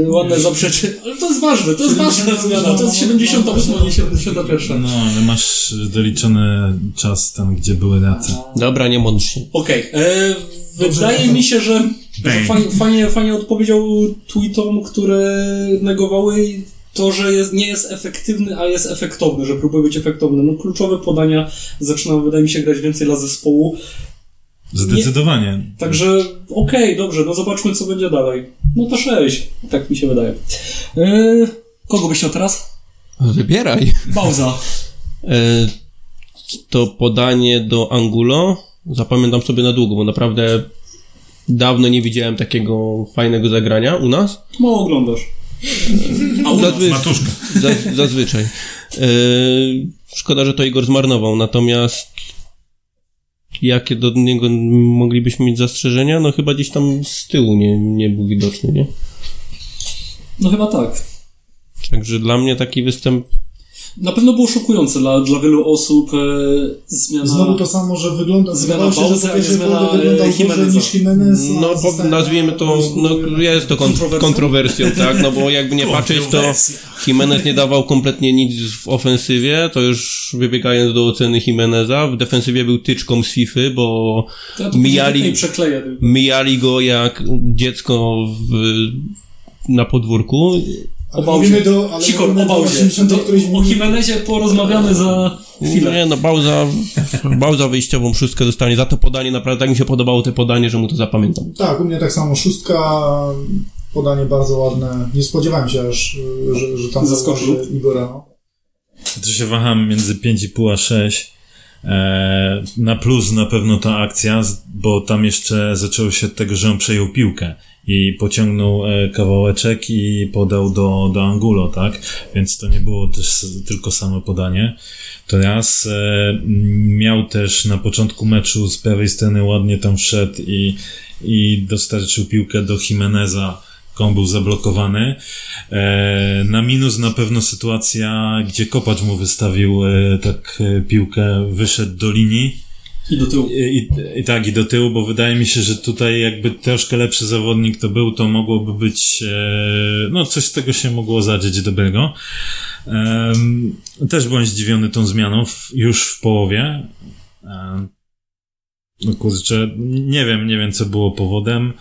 E, Ładne zaprzeczenie, ale to jest ważne, to jest ważna zmiana, to jest 78, nie 71. No, ale masz doliczony czas tam, gdzie były racje. Dobra, nie mądrz się. Okej, e, wydaje Dobrze, mi się, że, że fajnie, fajnie, fajnie odpowiedział tweetom, które negowały to, że jest, nie jest efektywny, a jest efektowny, że próbuje być efektowny. No kluczowe podania zaczyna, wydaje mi się, grać więcej dla zespołu. Zdecydowanie. Także okej, dobrze, no zobaczmy, co będzie dalej. No to 6, tak mi się wydaje. E, kogo byś chciał teraz? Wybieraj. Pauza. E, to podanie do Angulo zapamiętam sobie na długo, bo naprawdę dawno nie widziałem takiego fajnego zagrania u nas. Mało oglądasz. Zazwy- Matuszka. Za, zazwyczaj. E, szkoda, że to Igor zmarnował, natomiast jakie do niego moglibyśmy mieć zastrzeżenia? No chyba gdzieś tam z tyłu nie, nie był widoczny, nie? No chyba tak. Także dla mnie taki występ Na pewno było szokujące dla, dla wielu osób e, zmiana... Znowu to samo, że wygląda, Zmiana wydawało się, że Bauza, a nie zmiana, e, Jimeneza. niż Jimenez. No, po, nazwijmy na to, no, jest to kon- Kontrowersją? kontrowersją, tak? No bo jakby nie patrzeć, to Jimenez nie dawał kompletnie nic w ofensywie, to już wybiegając do oceny Jimeneza, w defensywie był tyczką z FIFA, bo ja mijali- mijali go jak dziecko w, na podwórku. Ale Obał się. do, ale Sikor, obał się. 80 Do, o. Jimenezie porozmawiamy za chwilę. Nie, no Bauza, Bauza wyjściową szóstkę dostanie. Za to podanie naprawdę tak mi się podobało te podanie, że mu to zapamiętam. Tak, u mnie tak samo szóstka, podanie bardzo ładne. Nie spodziewałem się aż, że, że tam Zaskoczył. Igora. No. To się waham między 5,5 a 6. E, na plus na pewno ta akcja, bo tam jeszcze zaczęło się od tego, że on przejął piłkę i pociągnął e, kawałeczek i podał do, do Angulo, tak? Więc to nie było też tylko samo podanie. To raz e, miał też na początku meczu z prawej strony ładnie tam wszedł i, i dostarczył piłkę do Jimeneza, on był zablokowany. E, na minus na pewno sytuacja, gdzie Kopacz mu wystawił tak piłkę, wyszedł do linii I do tyłu. i, i, tak i do tyłu, bo wydaje mi się, że tutaj jakby troszkę lepszy zawodnik to był, to mogłoby być, e, no coś z tego się mogło zadzieć dobrego. Em, też byłem zdziwiony tą zmianą w, już w połowie. Em, no kurczę, nie wiem, nie wiem co było powodem.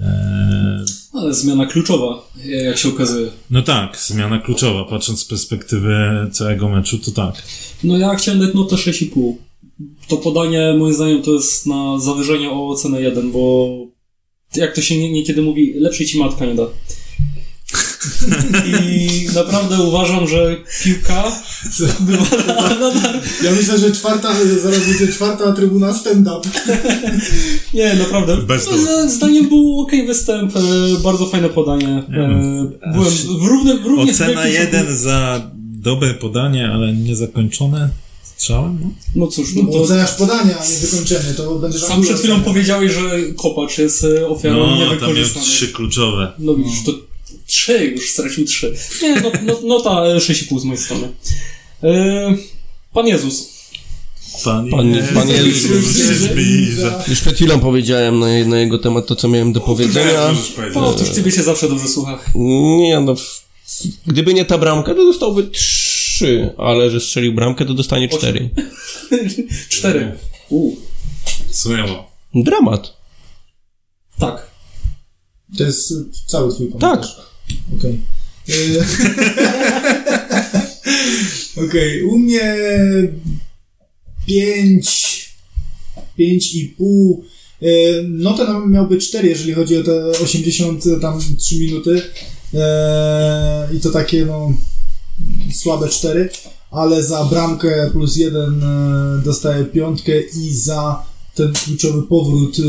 E, Ale zmiana kluczowa, jak się okazuje. no tak, zmiana kluczowa, patrząc z perspektywy całego meczu, to tak. No ja chciałem dać notę 6,5. To podanie, moim zdaniem, to jest na zawyżenie o ocenę 1, bo jak to się nie- niekiedy mówi, lepszej ci matka nie da. I naprawdę uważam, że piłka była na, na, na, Ja myślę, że czwarta, zaraz będzie czwarta trybuna stand-up. Nie, naprawdę. Bez No, Zdaniem był ok występ, e, bardzo fajne podanie. E, byłem w równym, w równie Ocena jeden za dobre podanie, ale niezakończone strzałem. No. No cóż, no No bo to oceniasz podanie, a nie wykończenie, to będziesz sam przed chwilą powiedziałeś, że Kopacz jest e, ofiarą No, tam miał niewykorzystanej. trzy kluczowe. No widzisz, to trzy, już stracił trzy. Nie, no, no, nota e, 6,5 z mojej strony. E, Pan Jezus. Pan, Pan- Pan Jezus się zbliża. Już przed chwilą powiedziałem na, na jego temat to, co miałem do powiedzenia. Możesz powiedzieć. O, cóż, ciebie się zawsze dobrze słucha. Nie, no. Gdyby nie ta bramka, to dostałby trzy, ale że strzelił bramkę, to dostanie cztery. Cztery. U, Słabo. Dramat. tak. To jest y, cały twój komentarz. Tak. Okej. Y, Okej, u mnie pięć, pięć i pół. Y, Nota nam miałby cztery, jeżeli chodzi o te 83 minuty. E, I to takie, no, słabe cztery. Ale za bramkę plus jeden e, dostaję piątkę i za ten kluczowy powrót y,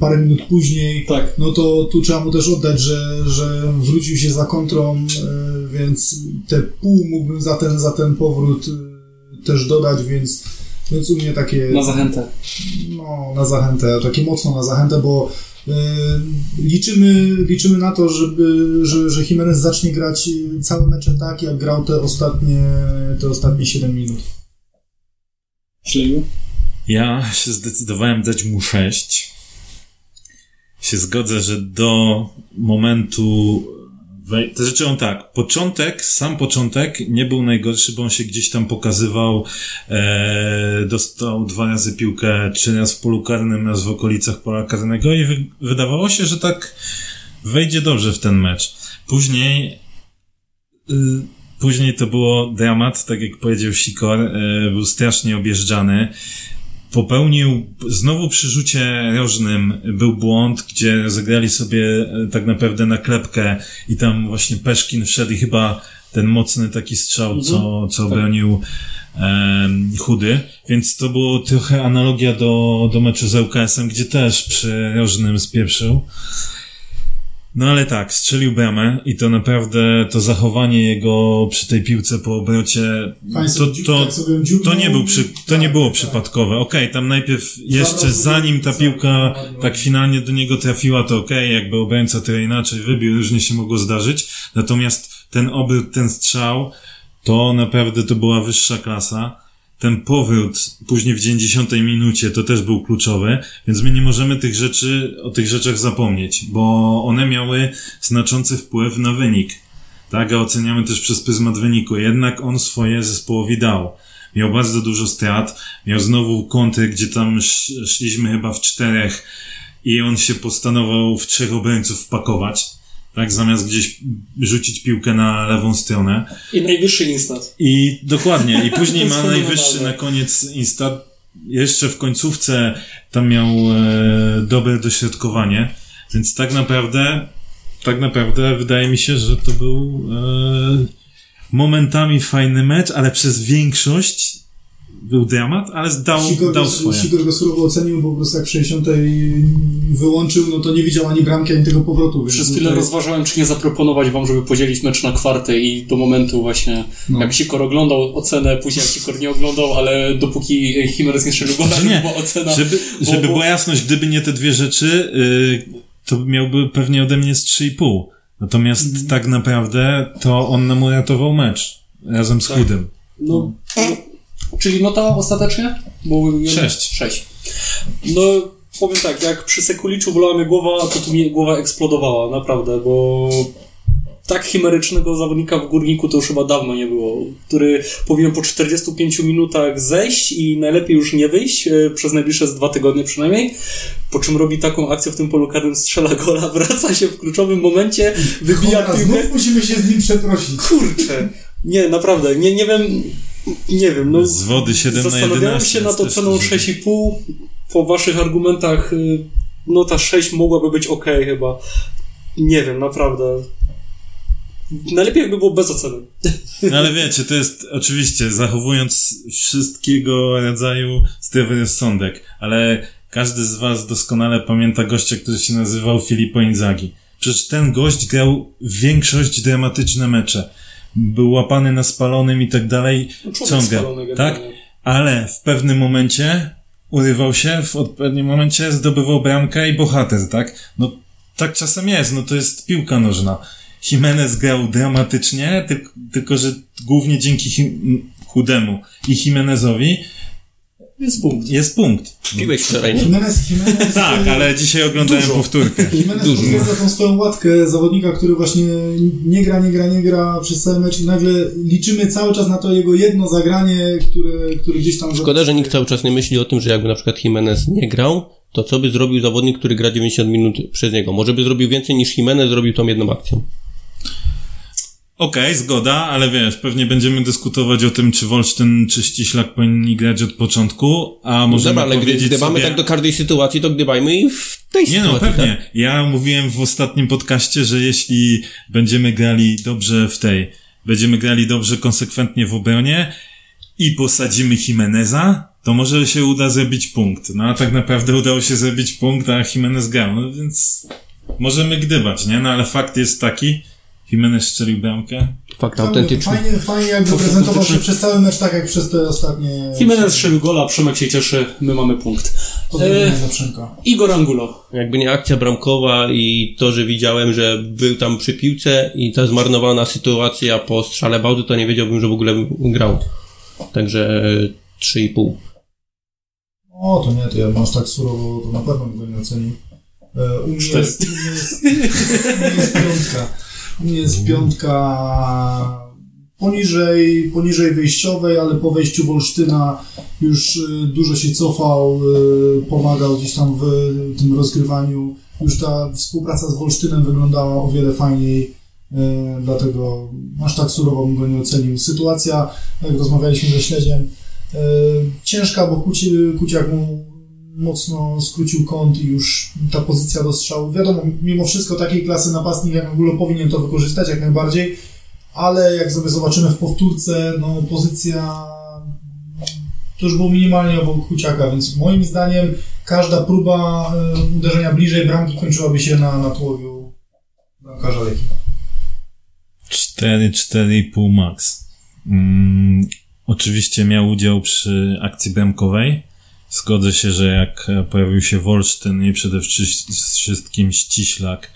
parę minut później Tak. no to tu trzeba mu też oddać, że, że wrócił się za kontrą, e, więc te pół mógłbym za ten, za ten powrót e, też dodać, więc, więc u mnie takie, Na zachętę. no, na zachętę, takie mocno na zachętę, bo e, liczymy, liczymy na to, żeby, że, że Jimenez zacznie grać całe mecze tak, jak grał te ostatnie, te ostatnie 7 minut. Śleju. Ja się zdecydowałem dać mu 6. Się zgodzę, że do momentu. Wej- To rzeczy on tak. Początek, sam początek nie był najgorszy, bo on się gdzieś tam pokazywał. E, dostał dwa razy piłkę, czy raz w polu karnym, raz w okolicach pola karnego i wy, wydawało się, że tak wejdzie dobrze w ten mecz. Później y, Później to było dramat, tak jak powiedział Sikor, e, był strasznie objeżdżany. Popełnił, znowu przy rzucie rożnym był błąd, gdzie rozegrali sobie e, tak naprawdę naklepkę i tam właśnie Peszkin wszedł i chyba ten mocny taki strzał, co, co obronił em, chudy, więc to było trochę analogia do, do meczu z ŁKS-em, gdzie też przy Rożnym spieprzył. No ale tak, strzelił bramę i to naprawdę to zachowanie jego przy tej piłce po obrocie to, to, tak to nie, był przy, to Tak, nie było tak. przypadkowe. Okej, tam najpierw jeszcze zanim ta piłka tak finalnie do niego trafiła, to okej, jakby obrońca trochę inaczej wybił, różnie się mogło zdarzyć. Natomiast ten obrót, ten strzał, to naprawdę to była wyższa klasa. Ten powrót później w 90 minucie to też był kluczowy, więc my nie możemy tych rzeczy, o tych rzeczach zapomnieć, bo one miały znaczący wpływ na wynik. Tak, a oceniamy też przez pryzmat wyniku. Jednak on swoje zespołowi dał. Miał bardzo dużo strat, miał znowu kąty, gdzie tam sz- szliśmy chyba w czterech i on się postanowił w trzech obrońców wpakować. Tak, zamiast gdzieś rzucić piłkę na lewą stronę. I najwyższy instant. I dokładnie, i później ma najwyższy na koniec Insta. Jeszcze w końcówce tam miał e, dobre dośrodkowanie, więc tak naprawdę, tak naprawdę wydaje mi się, że to był e, momentami fajny mecz, ale przez większość był dramat, ale dał, Sigor, dał go, swoje. Sigor go surowo ocenił, bo po prostu jak w 60 wyłączył, no to nie widział ani bramki, ani tego powrotu. Przez chwilę jest- rozważałem, czy nie zaproponować wam, żeby podzielić mecz na kwarty i do momentu właśnie, No. jak Sikor oglądał ocenę, później jak Sikor nie oglądał, ale dopóki Jimenez nie strzelił gola, Znaczy nie, była ocena. Żeby, bo- żeby bo- była jasność, gdyby nie te dwie rzeczy, y, to miałby pewnie ode mnie z 3,5. Natomiast Mhm. tak naprawdę to on nam uratował mecz razem z Tak. Chudym. No, no, czyli nota ostatecznie? Bo Sześć. Sześć. No, powiem tak, jak przy Sekuliczu bolała mnie głowa, to tu mi głowa eksplodowała, naprawdę, bo tak chimerycznego zawodnika w Górniku to już chyba dawno nie było, który powinien po 45 minutach zejść i najlepiej już nie wyjść, e, przez najbliższe z dwa tygodnie przynajmniej, po czym robi taką akcję w tym polu karnym, strzela gola, wraca się w kluczowym momencie, wybija Cholera, piłkę. znów musimy się z nim przeprosić. Kurczę. Nie, naprawdę, nie, nie wiem, nie wiem, no. Z wody 7 na Zastanawiałem 11 się nad jest też oceną dużo. 6,5. Po waszych argumentach, y, no ta 6 mogłaby być ok chyba. Nie wiem, naprawdę. Najlepiej jakby było bez oceny. No ale wiecie, to jest oczywiście zachowując wszystkiego rodzaju zdrowy rozsądek, ale każdy z was doskonale pamięta gościa, który się nazywał Filippo Inzaghi. Przecież ten gość grał większość dramatyczne mecze. Był łapany na spalonym i tak dalej. Ciąga, tak? Ale w pewnym momencie urywał się, w odpowiednim momencie zdobywał bramkę i bohater, tak? No tak czasem jest, no to jest piłka nożna. Jimenez grał dramatycznie, tylko, tylko że głównie dzięki Chudemu i Jimenezowi Jest punkt. jest punkt. Piłeś wczoraj, nie? Jimenez, Jimenez, Tak, ale dzisiaj oglądałem Dużo. powtórkę. Jimenez Dużo. potwierdza tą swoją łatkę zawodnika, który właśnie nie gra, nie gra, nie gra przez cały mecz i nagle liczymy cały czas na to jego jedno zagranie, które, które gdzieś tam... Szkoda, że nikt cały czas nie myśli o tym, że jakby na przykład Jimenez nie grał, to co by zrobił zawodnik, który gra 90 minut przez niego? Może by zrobił więcej niż Jimenez zrobił tą jedną akcją. Okej, zgoda, ale wiesz, pewnie będziemy dyskutować o tym, czy Wolsztyn, czy Ściślak powinni grać od początku, a możemy Dobra, ale gdy gdybamy sobie... tak do każdej sytuacji, to gdybajmy i w tej Nie no, sytuacji. pewnie. Tak? Ja mówiłem w ostatnim podcaście, że jeśli będziemy grali dobrze w tej, będziemy grali dobrze konsekwentnie w obronie i posadzimy Jimeneza, to może się uda zrobić punkt. No a tak naprawdę udało się zrobić punkt, a Jimenez grał, no więc możemy gdybać, nie? No ale fakt jest taki, Jimenez strzelił bramkę. Fakt autentyczny. Fajnie, fajnie jakby prezentował się przez cały mecz, tak jak przez te ostatnie... Jimenez strzelił gola, Przemek się cieszy, my mamy punkt. E. Igor Angulo. Jakby nie akcja bramkowa i to, że widziałem, że był tam przy piłce i ta zmarnowana sytuacja po strzale bałty, to nie wiedziałbym, że w ogóle grał. Także e, 3,5. O, to nie, to ja masz tak surowo, to na pewno bym go nie ocenił. E, U mnie jest, jest, jest piątka. U mnie jest piątka poniżej, poniżej wyjściowej, ale po wejściu Wolsztyna już y, dużo się cofał, y, pomagał gdzieś tam w tym rozgrywaniu. Już ta współpraca z Wolsztynem wyglądała o wiele fajniej, y, dlatego aż tak surowo bym go nie ocenił. Sytuacja, jak rozmawialiśmy ze Śledziem, ciężka, bo Kuci, Kuciak mu mocno skrócił kąt i już ta pozycja do strzału. Wiadomo, mimo wszystko takiej klasy napastnik jak Angulo powinien to wykorzystać jak najbardziej, ale jak sobie zobaczymy w powtórce, no pozycja to już było minimalnie obok Huciaka, więc moim zdaniem każda próba y, uderzenia bliżej bramki kończyłaby się na, na tułowiu bramkarza Leki. 4-4,5 max. Mm, oczywiście miał udział przy akcji bramkowej. Zgodzę się, że jak e, pojawił się Wolsztyn i przede wszy- wszystkim Ściślak,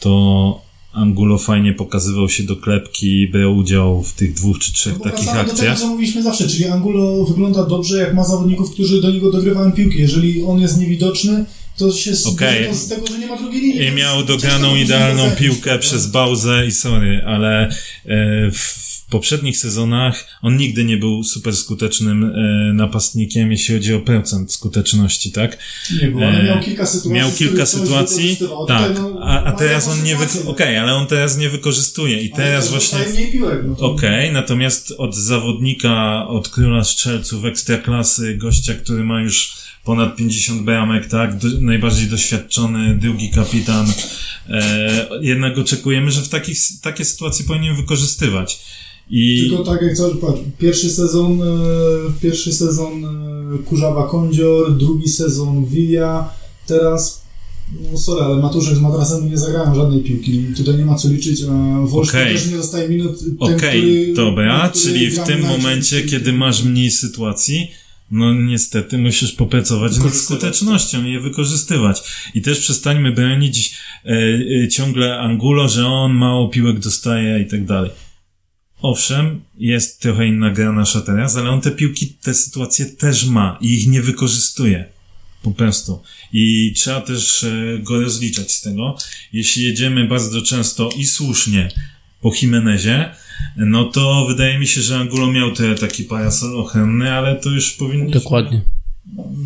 to Angulo fajnie pokazywał się do klepki i brał udział w tych dwóch czy trzech Bo takich wracamy do tego, akcjach. co mówiliśmy zawsze, czyli Angulo wygląda dobrze, jak ma zawodników, którzy do niego dogrywają piłki. Jeżeli on jest niewidoczny, to się okay. to z tego, że nie ma drugiej linii. I miał dograną idealną piłkę tak? przez Bauzę i sorry, ale e, w poprzednich sezonach on nigdy nie był super skutecznym e, napastnikiem, jeśli chodzi o procent skuteczności, tak? Nie było, ale E, miał kilka sytuacji. Miał kilka sytuacji, tak, a, a teraz on nie wy... sytuację, Okej, ale on teraz nie wykorzystuje i teraz właśnie... No to... Okej, natomiast od zawodnika, od króla strzelców ekstraklasy, gościa, który ma już ponad 50 bramek, tak, do, najbardziej doświadczony, drugi kapitan, e, jednak oczekujemy, że w takich, takie sytuacje powinien wykorzystywać. I Tylko tak jak cały patrz, pierwszy sezon, e, pierwszy sezon e, Kurzawa Kądzior, drugi sezon Wilia, teraz no sorry, ale Matuszek z Matrasem nie zagrają żadnej piłki. Tutaj nie ma co liczyć, a Okej. też nie dostaje minut. Okej, który- dobra, który czyli w tym momencie, kiedy masz mniej sytuacji, no niestety musisz popracować nad skutecznością i je wykorzystywać. I też przestańmy bronić e, e, ciągle Angulo, że on mało piłek dostaje i tak dalej. Owszem, jest trochę inna gra nasza teraz, ale on te piłki, te sytuacje też ma i ich nie wykorzystuje. Po prostu. I trzeba też e, go rozliczać z tego. Jeśli jedziemy bardzo często i słusznie po Jimenezie, no to wydaje mi się, że Angulo miał te taki parasol ochronny, ale to już powinniśmy Dokładnie.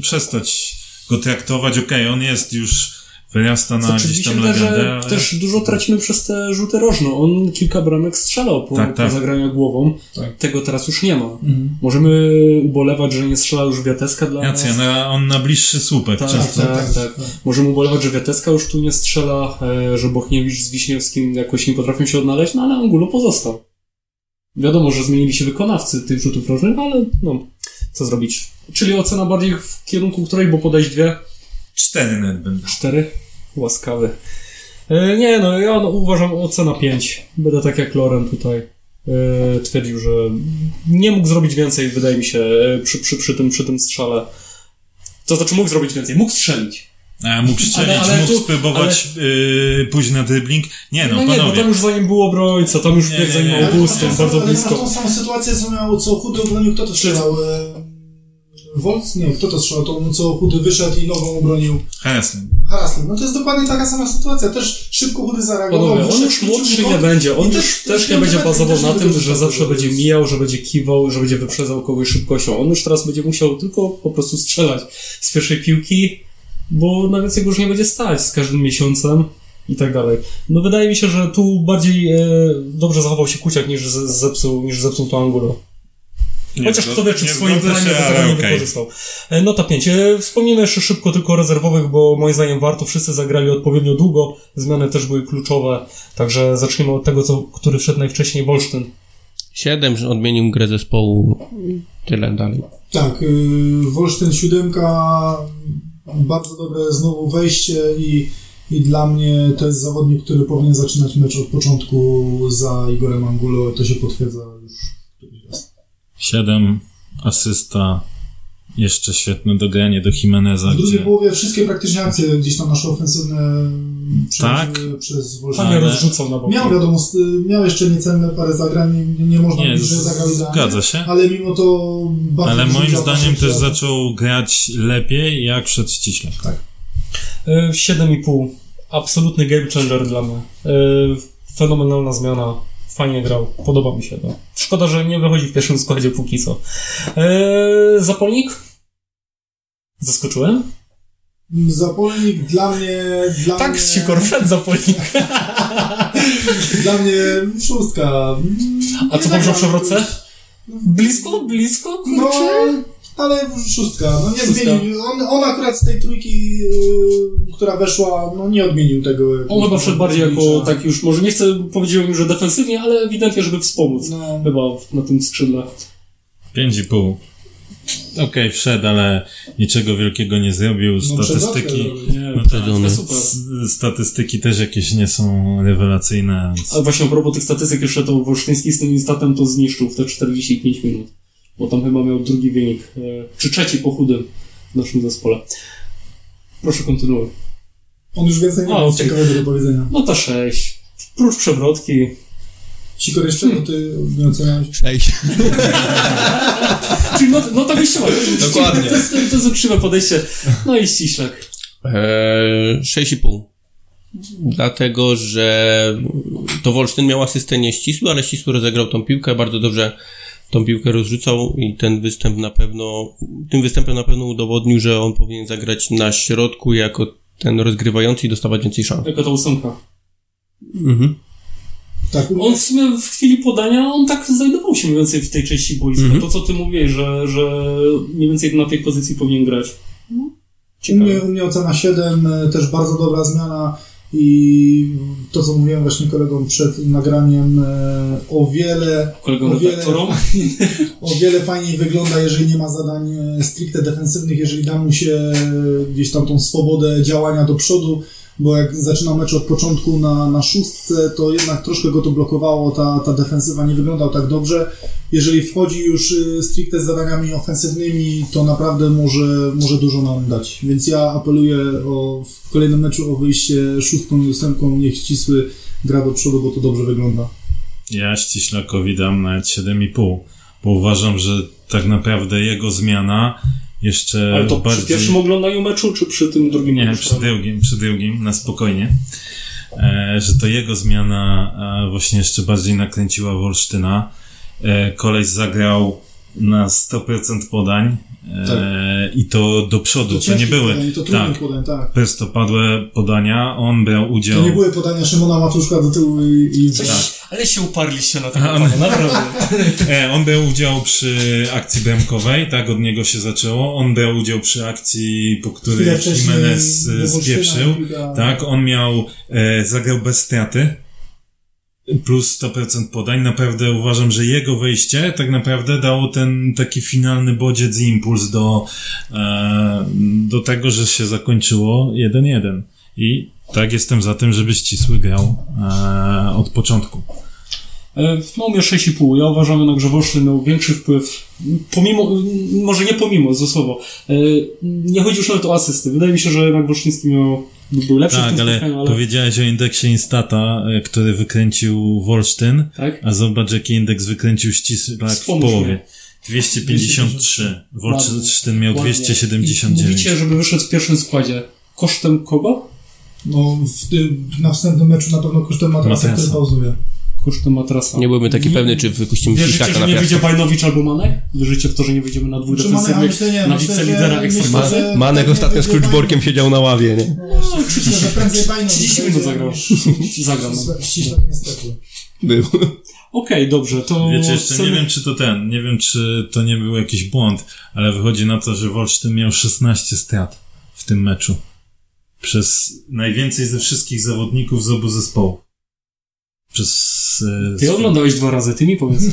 przestać go traktować. Okej, on jest już wyrasta na Znaczy, gdzieś tam legendę, że ale... też dużo tracimy przez te rzuty rożne. On kilka bramek strzelał po, Tak, tak. po zagraniu głową. Tak. Tego teraz już nie ma. Mhm. Możemy ubolewać, że nie strzela już Wiateska dla Racja, nas. na, on na bliższy słupek Tak, często. tak, tak, Możemy ubolewać, że Wiateska już tu nie strzela, e, że Bochniewicz z Wiśniewskim jakoś nie potrafią się odnaleźć, no ale Angulo pozostał. Wiadomo, że zmienili się wykonawcy tych rzutów rożnych, ale no, co zrobić. Czyli ocena bardziej w kierunku której, bo podejść dwie, Cztery net będę. cztery, łaskawy. E, nie no, ja no, uważam ocena 5. Będę tak jak Loren tutaj e, twierdził, że nie mógł zrobić więcej, wydaje mi się, e, przy, przy, przy, tym, przy tym strzale. To znaczy mógł zrobić więcej, mógł strzelić. A mógł strzelić, Ale- ale mógł tu- spróbować yy, pójść na dribbling. Nie no, No, nie, bo panowie. tam już za nim był obrońca, tam już Nie, biegł za nie, nim. Ale tą bardzo samą- ale Na blisko. tą samą sytuację, co miał, co chudy obronił, kto to strzelał? Wolc? Nie, kto to strzelał? To co chudy wyszedł i nogą obronił. Harasling. Harasling. No to jest dokładnie taka sama sytuacja. Też szybko chudy zareagował. Panowie, on już młodszy nie będzie. On też- też nie będzie bazował na tym, że zawsze będzie mijał, że będzie kiwał, że będzie wyprzedzał kogoś szybkością. On już teraz będzie musiał tylko po prostu strzelać z pierwszej piłki, bo na więcej go już nie będzie stać z każdym miesiącem i tak dalej. No wydaje mi się, że tu bardziej e, dobrze zachował się Kuciak niż zepsuł, niż zepsuł to Angulo. Chociaż Nie, kto wie, czy w swoim planie by tego nie wykorzystał. E, Nota 5. E, Wspomnimy jeszcze szybko tylko o rezerwowych, bo moim zdaniem warto. Wszyscy zagrali odpowiednio długo. Zmiany też były kluczowe. Także zacznijmy od tego, co, który wszedł najwcześniej, Wolsztyn. Siedem, że odmienił grę zespołu. Tyle dalej. Tak, yy, Wolsztyn siódemka, bardzo dobre znowu wejście i, i dla mnie to jest zawodnik, który powinien zaczynać mecz od początku za Igorem Angulo. To się potwierdza już. 7, asysta, jeszcze świetne dogranie do Jimeneza, W drugiej gdzie... połowie wszystkie praktycznie akcje gdzieś tam nasze ofensywne Tak. przez Wolsztyn. Ale- rozrzucał na boki. Miał wiadomo, s- miał jeszcze niecenne parę zagrań, nie, nie można Nie, mówić, że zagrał zgadza się. ale mimo to bardzo Ale moim zdaniem też zaczął grać lepiej, jak przed ściśle. E, 7,5. Absolutny game changer dla mnie. E, Fenomenalna zmiana. Fajnie grał. Podoba mi się to. Szkoda, że nie wychodzi w pierwszym składzie póki co. E, Zapolnik? Zaskoczyłem? Zapolnik dla mnie... Dla Tak, mnie, Sikor wszedł Zapolnik. Dla mnie szóstka. A Nie co zagrał dobrze jakoś- Blisko, blisko, No, kurczę. Ale szóstka. No nie Szóstka. zmienił. On, on akurat z tej trójki, yy, która weszła, no nie odmienił tego. On chyba wszedł bardziej jako tak już, może nie chcę powiedzieć, że defensywnie, ale ewidentnie, żeby wspomóc. No, Chyba na tym skrzydle. 5,5. okej, wszedł, ale niczego wielkiego nie zrobił. No, Statystyki, przewrotkę Nie, No, tak, statystyki też jakieś nie są rewelacyjne, więc... A właśnie a propos tych statystyk, jeszcze to Wolsztyński z tym instatem to zniszczył w te 45 minut. Bo tam chyba miał drugi wynik, e, czy trzeci po chudym w naszym zespole. Proszę kontynuuj. On już więcej nie ma okej. ciekawego do powiedzenia. No to 6. Prócz przewrotki. Sikor jeszcze, no ty nie oceniałeś. Cześć. Czyli no, no tak wyjściowa. Dokładnie. To jest, to jest uczciwe podejście. No i ściślak. Eee, 6,5. Dlatego, że to Wolsztyn miał asystę nie ścisły, ale ścisły rozegrał tą piłkę, bardzo dobrze tą piłkę rozrzucał i ten występ na pewno, tym występem na pewno udowodnił, że on powinien zagrać na środku jako ten rozgrywający i dostawać więcej szans. Jako ta ósemka. Mhm. Tak, u On w sumie w chwili podania, on tak znajdował się mniej więcej w tej części boiska. Mhm. To co ty mówisz, że, że mniej więcej na tej pozycji powinien grać. No, u, mnie, u mnie ocena 7, e, też bardzo dobra zmiana i to, co mówiłem właśnie kolegom przed nagraniem, e, o wiele, Kolegom o wiele, o wiele fajniej wygląda, jeżeli nie ma zadań e, stricte defensywnych, jeżeli da mu się e, gdzieś tam tą swobodę działania do przodu, bo jak zaczynał mecz od początku na, na szóstce, to jednak troszkę go to blokowało, ta, ta defensywa nie wyglądał tak dobrze. Jeżeli wchodzi już y, stricte z zadaniami ofensywnymi, to naprawdę może, może dużo nam dać. Więc ja apeluję o, w kolejnym meczu o wyjście szóstką i ósemką, niech ścisły gra do przodu, bo to dobrze wygląda. Ja ściślakowi dam nawet 7,5, bo uważam, że tak naprawdę jego zmiana jeszcze Ale to bardziej... przy pierwszym oglądaniu meczu, czy przy tym drugim Nie, meczu? przy drugim, przy drugim, na spokojnie. E, że to jego zmiana e, właśnie jeszcze bardziej nakręciła Wolsztyna. E, koleś zagrał na 100% podań e, i to do przodu. To, nie ciężkie były podanie, to tak, podań, tak. prostopadłe podania. On brał udział... To nie były podania Szymona Matuszka do tyłu i... i Coś, Ale się uparliście na tego on- pana, naprawdę. E, on brał udział przy akcji bramkowej, tak od niego się zaczęło. On brał udział przy akcji, po której Jimenez e, spieprzył. Tak, on miał, e, zagrał bez straty. Plus 100% podań. Naprawdę uważam, że jego wejście tak naprawdę dało ten taki finalny bodziec i impuls do, e, do tego, że się zakończyło 1-1. I tak jestem za tym, żeby ścisły grał e, od początku. E, No, mnie 6,5. Ja uważam jednak, że Wolsztyn miał większy wpływ, pomimo, może nie pomimo, ze słowo. E, Nie chodzi już nawet o asysty. Wydaje mi się, że jednak Wolsztyński miał, był lepszy w Tak, tym ale, ale... powiedziałeś o indeksie Instata, e, który wykręcił Wolsztyn, Tak? a zobacz jaki indeks wykręcił Ścisłak w połowie. mnie. 253. Wolsztyn miał Ładnie. 279. I Mówicie, żeby wyszedł w pierwszym składzie. Kosztem kogo? No, w, na wstępnym meczu na pewno kosztem matrasa, Matrasa. który pauzuje. Kosztem matrasa. Nie byłbym taki pewny, czy wypuścimy Wierzycie, że na nie piasek. wyjdzie Bajnowicz albo Manek? Wierzycie w to, że nie wyjdziemy na dwóch Czy Manek, a defensywnych, nie, na wicelidera że- Manek pewnie ostatnio z Kluczborkiem siedział na ławie, nie? No myślę, że prędzej Bajno 30 minut zagrał. Zagrał. no. Ściślak niestety. Był. Okej, dobrze, to... Wiecie, jeszcze nie chcemy- wiem, czy to ten, nie wiem, czy to nie był jakiś błąd, ale wychodzi na to, że Wolsztyn miał 16 strat w tym meczu. Przez najwięcej ze wszystkich zawodników z obu zespołów. Przez... e, Ty oglądałeś dwa razy, ty mi powiedz.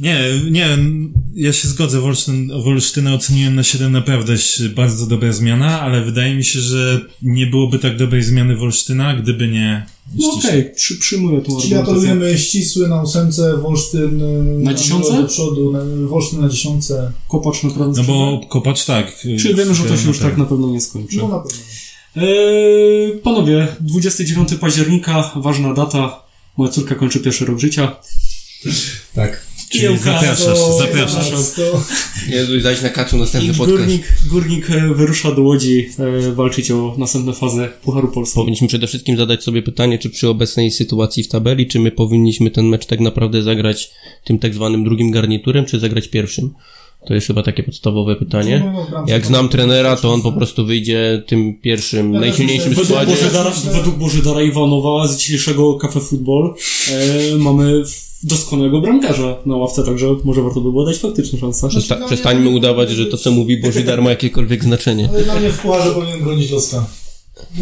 Nie, nie, ja się zgodzę, Wolsztyn, Wolsztynę oceniłem na 7 naprawdę bardzo dobra zmiana, ale wydaje mi się, że nie byłoby tak dobrej zmiany Wolsztyna, gdyby nie No okej, przy, przyjmuję tą Czyli apelujemy ścisły na ósemce, Wolsztyn y, Na dziesiątce? do przodu, na, Wolsztyn na dziesiątce. Kopacz na prawym No bo skrzydle. Kopacz tak. Czyli wiemy, że to się już tak. tak na pewno nie skończy. No na pewno. Eee, panowie, 29 października, ważna data. Moja córka kończy pierwszy rok życia. Tak. Czyli zapraszasz, To- zapraszasz. Jezu, zaś na kacu następny I podcast. górnik, górnik e, wyrusza do Łodzi e, walczyć o następne fazy Pucharu Polski. Powinniśmy przede wszystkim zadać sobie pytanie, czy przy obecnej sytuacji w tabeli, czy my powinniśmy ten mecz tak naprawdę zagrać tym tak zwanym drugim garniturem, czy zagrać pierwszym? To jest chyba takie podstawowe pytanie. No, no, w bramce Jak znam trenera, to on po prostu wyjdzie tym pierwszym, Ja najsilniejszym Według składzie. Bożydara, według Bożydara Iwanowa z dzisiejszego Cafe Football e, mamy doskonałego bramkarza na ławce, także może warto by było dać faktyczne szanse. Przesta- przestańmy udawać, że to, co mówi Bożidar ma jakiekolwiek znaczenie. Ale dla mnie w pucharze powinien bronić Loska.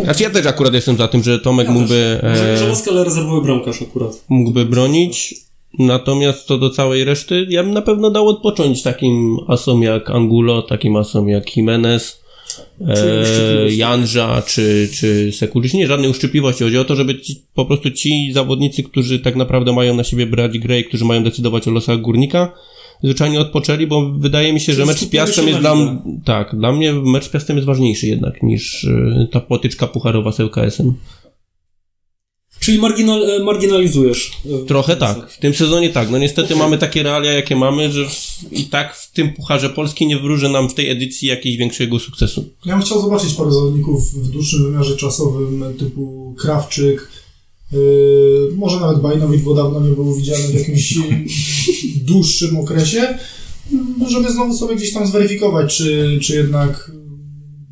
Znaczy ja też akurat jestem za tym, że Tomek mógłby, Może e, Żałowski, ale rezerwowy bramkarz akurat. mógłby bronić. Natomiast co do całej reszty, ja bym na pewno dał odpocząć takim asom jak Angulo, takim asom jak Jimenez, e. Janża czy, czy Sekulic. Nie, żadnej uszczypliwości. Chodzi o to, żeby ci, po prostu ci zawodnicy, którzy tak naprawdę mają na siebie brać grę i którzy mają decydować o losach górnika, zwyczajnie odpoczęli, bo wydaje mi się, że mecz z Piastem jest dla lidze. m- tak, dla mnie mecz z Piastem jest ważniejszy jednak niż y, ta potyczka pucharowa z ŁKS-em. Czyli marginal, e, marginalizujesz. e, Trochę tak. W tym sezonie tak. No niestety mamy takie realia, jakie mamy, że w, i tak w tym Pucharze Polski nie wróży nam w tej edycji jakiegoś większego sukcesu. Ja bym chciał zobaczyć parę zawodników w dłuższym wymiarze czasowym, typu Krawczyk, yy, może nawet Bajnowicz, bo dawno nie był widziany w jakimś dłuższym okresie, żeby znowu sobie gdzieś tam zweryfikować, czy, czy jednak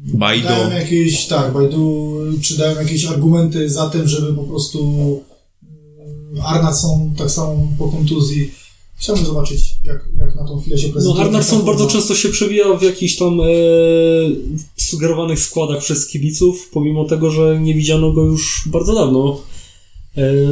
Bajdo. dają jakieś, tak, Bajdu, czy dają jakieś argumenty za tym, żeby po prostu yy, Arnason tak samo po kontuzji. Chciałbym zobaczyć, jak, jak na tą chwilę się No, prezentuje. Arnarsson taka bardzo często się przewija w jakichś tam e, sugerowanych składach przez kibiców, pomimo tego, że nie widziano go już bardzo dawno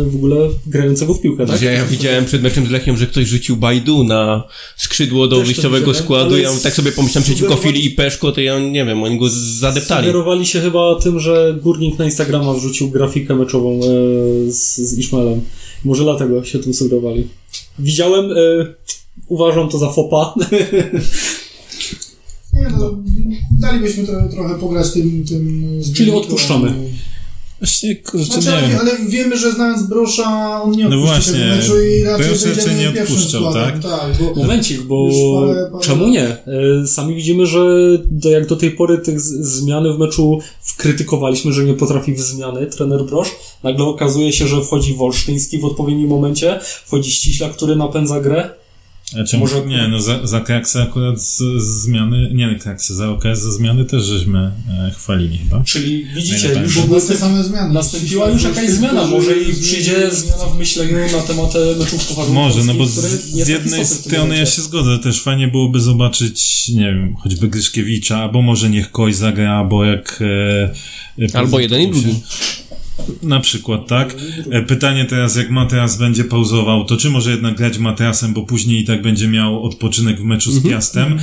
w ogóle grającego w piłkę, tak? Ja widziałem przed meczem z że ktoś rzucił Bajdu na skrzydło do Też wyjściowego składu. Ja tak sobie pomyślałem przeciwko Fili i Peszko, to ja nie wiem, oni go zadeptali. Sugerowali się chyba tym, że Górnik na Instagrama wrzucił grafikę meczową e, z, z Ishmaelem. Może dlatego się tym sugerowali. Widziałem, e, uważam to za fopa. Nie, no, dalibyśmy to, trochę pograć tym... tym Czyli odpuszczamy. Właśnie, kurczę, Znaczy, nie ale, wiem. ale wiemy, że znając Brosza, on nie No odpuści właśnie, tego meczu i raczej Brosz raczej nie pierwszym odpuszczał, składem, tak? tak bo Momencik, bo parę- parę- czemu nie? E, Sami widzimy, że do, jak do tej pory tych z- zmiany w meczu krytykowaliśmy, że nie potrafi w zmiany trener Brosz. Nagle okazuje się, że wchodzi Wolsztyński w odpowiednim momencie, wchodzi Ściśla, który napędza grę. A czemu, Może- nie, no za, za akurat z, z zmiany, nie Kraksa, za OKS za zmiany też żeśmy e, chwalili chyba. Czyli widzicie, już bo były te następ, same zmiany. nastąpiła już jakaś zmiana. Może i przyjdzie zmiana w myśleniu na temat e, meczów pucharowych. Może, no bo z, jest z jednej strony ja się zgodzę, też fajnie byłoby zobaczyć, nie wiem, choćby Gryszkiewicza, albo może niech Koś zagra, albo jak... E, e, Albo jeden i drugi. Na przykład, tak? E, Pytanie teraz, jak Mateas będzie pauzował, to czy może jednak grać Mateasem, bo później i tak będzie miał odpoczynek w meczu z Piastem,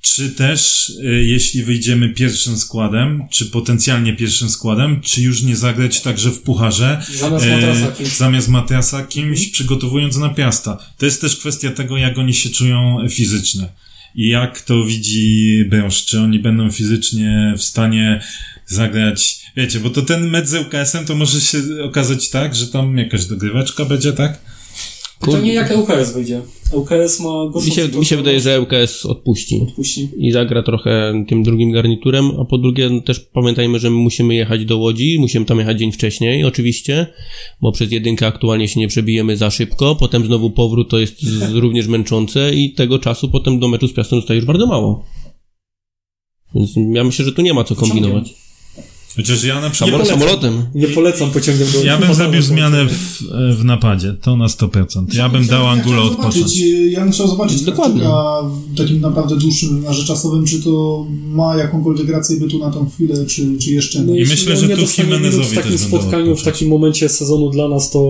czy też, e, jeśli wyjdziemy pierwszym składem, czy potencjalnie pierwszym składem, czy już nie zagrać także w pucharze, Zamiast e, zamiast Mateasa kimś przygotowując na Piasta. To jest też kwestia tego, jak oni się czują fizycznie. I jak to widzi Brąż, czy oni będą fizycznie w stanie zagrać, wiecie, bo to ten mecz z UKS-em to może się okazać tak, że tam jakaś dogryweczka będzie, tak? Pytanie, jak ŁKS wyjdzie. ŁKS ma gorszą Mi się, mi się wydaje, że ŁKS odpuści. Odpuści. i zagra trochę tym drugim garniturem, a po drugie no, też pamiętajmy, że my musimy jechać do Łodzi, musimy tam jechać dzień wcześniej, oczywiście, bo przez jedynkę aktualnie się nie przebijemy za szybko, potem znowu powrót to jest z, również męczące i tego czasu potem do meczu z Piastem zostaje już bardzo mało. Więc ja myślę, że tu nie ma co kombinować. Chociaż ja na przykład... Samol- samolotem. Nie polecam pociągiem do Ja bym zrobił zmianę w, w napadzie, to na 100%. Ja bym dał zobaczyć, odpocząć. Ja bym chciał zobaczyć Dokładnie. W takim naprawdę dłuższym wymiarze czasowym, czy to ma jakąkolwiek rację bytu na tą chwilę, czy, czy jeszcze nie. No, jeśli myślę, że nie tu Jimenezowi w takim spotkaniu, w takim momencie sezonu dla nas, to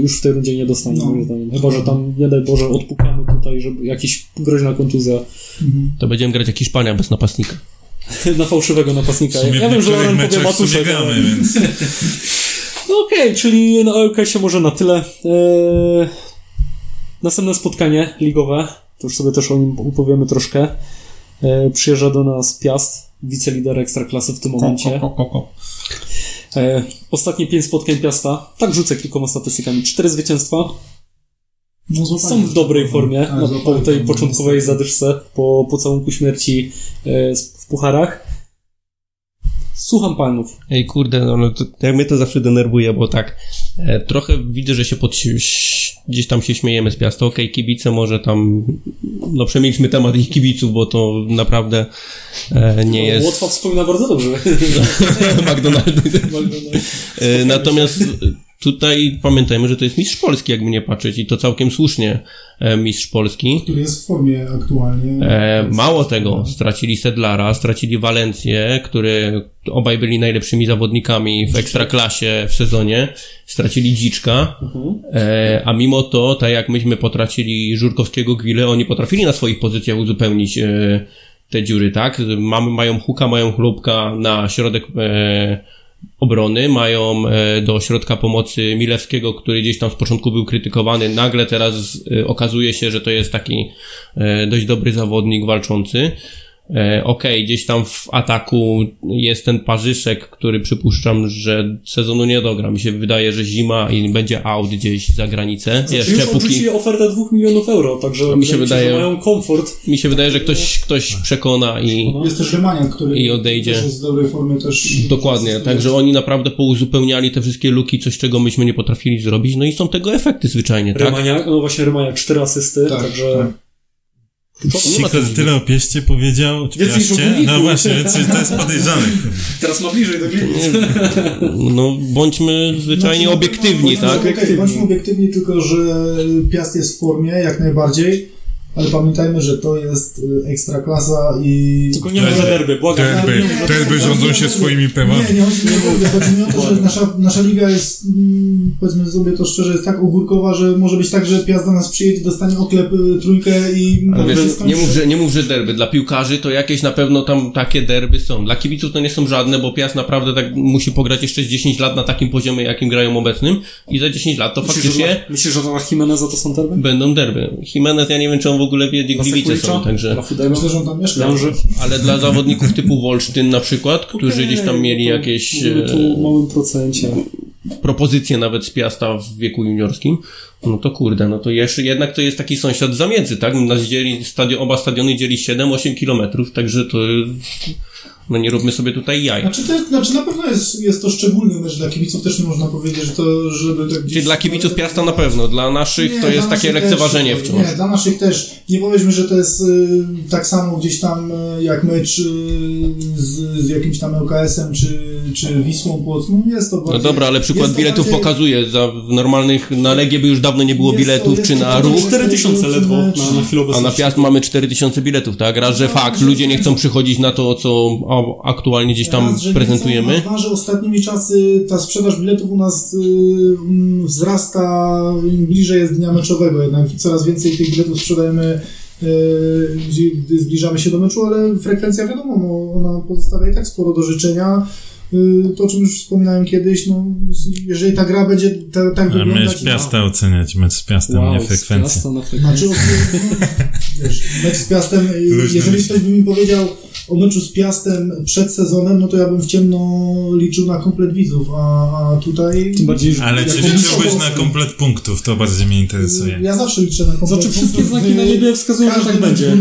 już w tej rundzie nie dostanie, No. moim zdaniem. Chyba, że tam, nie daj Boże, odpukamy tutaj, żeby jakiś groźna kontuzja To będziemy grać jak Hiszpania bez napastnika. na fałszywego napastnika. Ja wiem, że Loren powie Matuszek, ale... więc... No okej, czyli na OLK-sie może na tyle. Eee, następne spotkanie ligowe, to już sobie też o nim opowiemy troszkę. Eee, przyjeżdża do nas Piast, wicelider Ekstraklasy w tym momencie. Ko, ko, ko, ko. E, ostatnie pięć spotkań Piasta, tak rzucę kilkoma statystykami. Cztery zwycięstwa, No, są w dobrej formie, Tak, no, po tej początkowej zadyszce, po pocałunku śmierci e, w pucharach. Słucham panów. Ej, kurde, no, no to, jak mnie to zawsze denerwuje, bo tak, e, trochę widzę, że się pod, gdzieś tam się śmiejemy z Piasta. Okej, kibice może tam, no przemilczmy temat ich kibiców, bo to naprawdę e, nie No, jest... Łotwa wspomina bardzo dobrze. McDonald's. E, Natomiast tutaj pamiętajmy, że to jest mistrz Polski, jakby nie patrzeć, i to całkiem słusznie e, mistrz Polski. Który jest w formie aktualnie. E, mało tego, stracili Sedlara, stracili Walencję, który obaj byli najlepszymi zawodnikami w ekstraklasie w sezonie. stracili Dziczka, e, a mimo to, tak jak myśmy potracili Żurkowskiego Gwile, oni potrafili na swoich pozycjach uzupełnić e, te dziury, tak? Mamy, mają Huka, mają Chlubka na środek e, obrony, mają e, do środka pomocy Milewskiego, który gdzieś tam z początku był krytykowany, nagle teraz e, okazuje się, że to jest taki e, dość dobry zawodnik walczący. E, Okej, gdzieś tam w ataku jest ten parzyszek, który przypuszczam, że sezonu nie dogra. Mi się wydaje, że zima i będzie out gdzieś za granicę. Znaczy Jeszcze już póki... ofertę 2 milionów euro, także Mi się wydaje- że mają komfort. Mi się wydaje, że ktoś, ktoś przekona i... Jest też Rymaniak, który I odejdzie. też jest w dobrej formie też. Dokładnie, także oni naprawdę pouzupełniali te wszystkie luki, coś czego myśmy nie potrafili zrobić, no i są tego efekty zwyczajnie, tak? No właśnie Rymaniak, 4 asysty, Tak, także... tak. Sikor tyle o pieście powiedział, czy Więcej niż o piaście? No właśnie, więc to jest podejrzane. Teraz ma bliżej do granicy. No, bądźmy zwyczajnie Znaczy, obiektywni, bądźmy- tak? bądźmy- Okej, bądźmy obiektywni, tylko że Piast jest w formie, jak najbardziej, ale pamiętajmy, że to jest y, ekstra klasa i... Tylko nie może derby, błagam. Derby. Derby rządzą się swoimi prawami. Nie, nie derby, chodzi mi o to, że nasza, nasza liga jest, mm, powiedzmy sobie to szczerze, jest tak ogórkowa, że może być tak, że Piast do nas przyjedzie, dostanie oklep y, trójkę i... Ale wiesz, nie mów, że, nie mów, że derby. Dla piłkarzy to jakieś na pewno tam takie derby są. Dla kibiców to nie są żadne, bo Piast naprawdę tak musi pograć jeszcze z 10 lat na takim poziomie, jakim grają obecnym i za 10 lat to Myślisz, że faktycznie dla- Myślisz, że dla Jimeneza to są derby? będą derby. Jimenez, ja nie wiem, czy on w ogóle wie, gdzie Dla Gliwice są, także... Myślę, że on tam mieszka. Lęży? Ale dla zawodników typu Wolsztyn na przykład, którzy Okej, gdzieś tam mieli no to jakieś tu e, o małym procencie. propozycje nawet z Piasta w wieku juniorskim, no to kurde, no to jeszcze, jednak to jest taki sąsiad zamiedzy, tak? Nas dzieli, stadion, oba stadiony dzieli 7-8 kilometrów, także to jest, no nie róbmy sobie tutaj jaj. Znaczy, to jest, znaczy na pewno jest, jest to szczególny mecz dla kibiców, też nie można powiedzieć, że to, żeby tak gdzieś... Czyli dla kibiców Piasta na pewno, dla naszych Nie, to jest takie lekceważenie też, wciąż. Nie, dla naszych też. Nie powiedzmy, że to jest y, tak samo gdzieś tam y, jak mecz y, z, z jakimś tam LKS-em czy, czy Wisłą Płock. No jest to No bardziej, dobra, ale przykład to biletów bardziej- pokazuje, za w normalnych, na Legie by już dawno nie było Jest to- biletów, jest czy to na ruch, 4000 ledwo na, na chwilę a na. Piast mamy 4000 biletów, tak? Raz, że fakt, ludzie nie chcą przychodzić na to, co aktualnie gdzieś tam Raz, że nie prezentujemy. Dwa, że ostatnimi czasy ta sprzedaż biletów u nas y, mm, wzrasta im bliżej jest dnia meczowego. Jednak coraz więcej tych biletów sprzedajemy, y, gdy zbliżamy się do meczu, ale frekwencja wiadomo, no, ona pozostawia i tak sporo do życzenia. Y, To, o czym już wspominałem kiedyś, no, jeżeli ta gra będzie ta, tak A wyglądać... mecz Piasta oceniać, mecz z Piastem, Wow, nie z frekwencję. Znaczy, wiesz, mecz z Piastem, y, jeżeli ktoś by mi powiedział o meczu z Piastem przed sezonem, no to ja bym w ciemno liczył na komplet widzów, a, a tutaj... Tym bardziej, że Ale czy liczyłbyś na komplet punktów? To bardziej mnie interesuje. Ja zawsze liczę na komplet Znaczy wszystkie punktów znaki w na niebie wskazują, że tak będzie.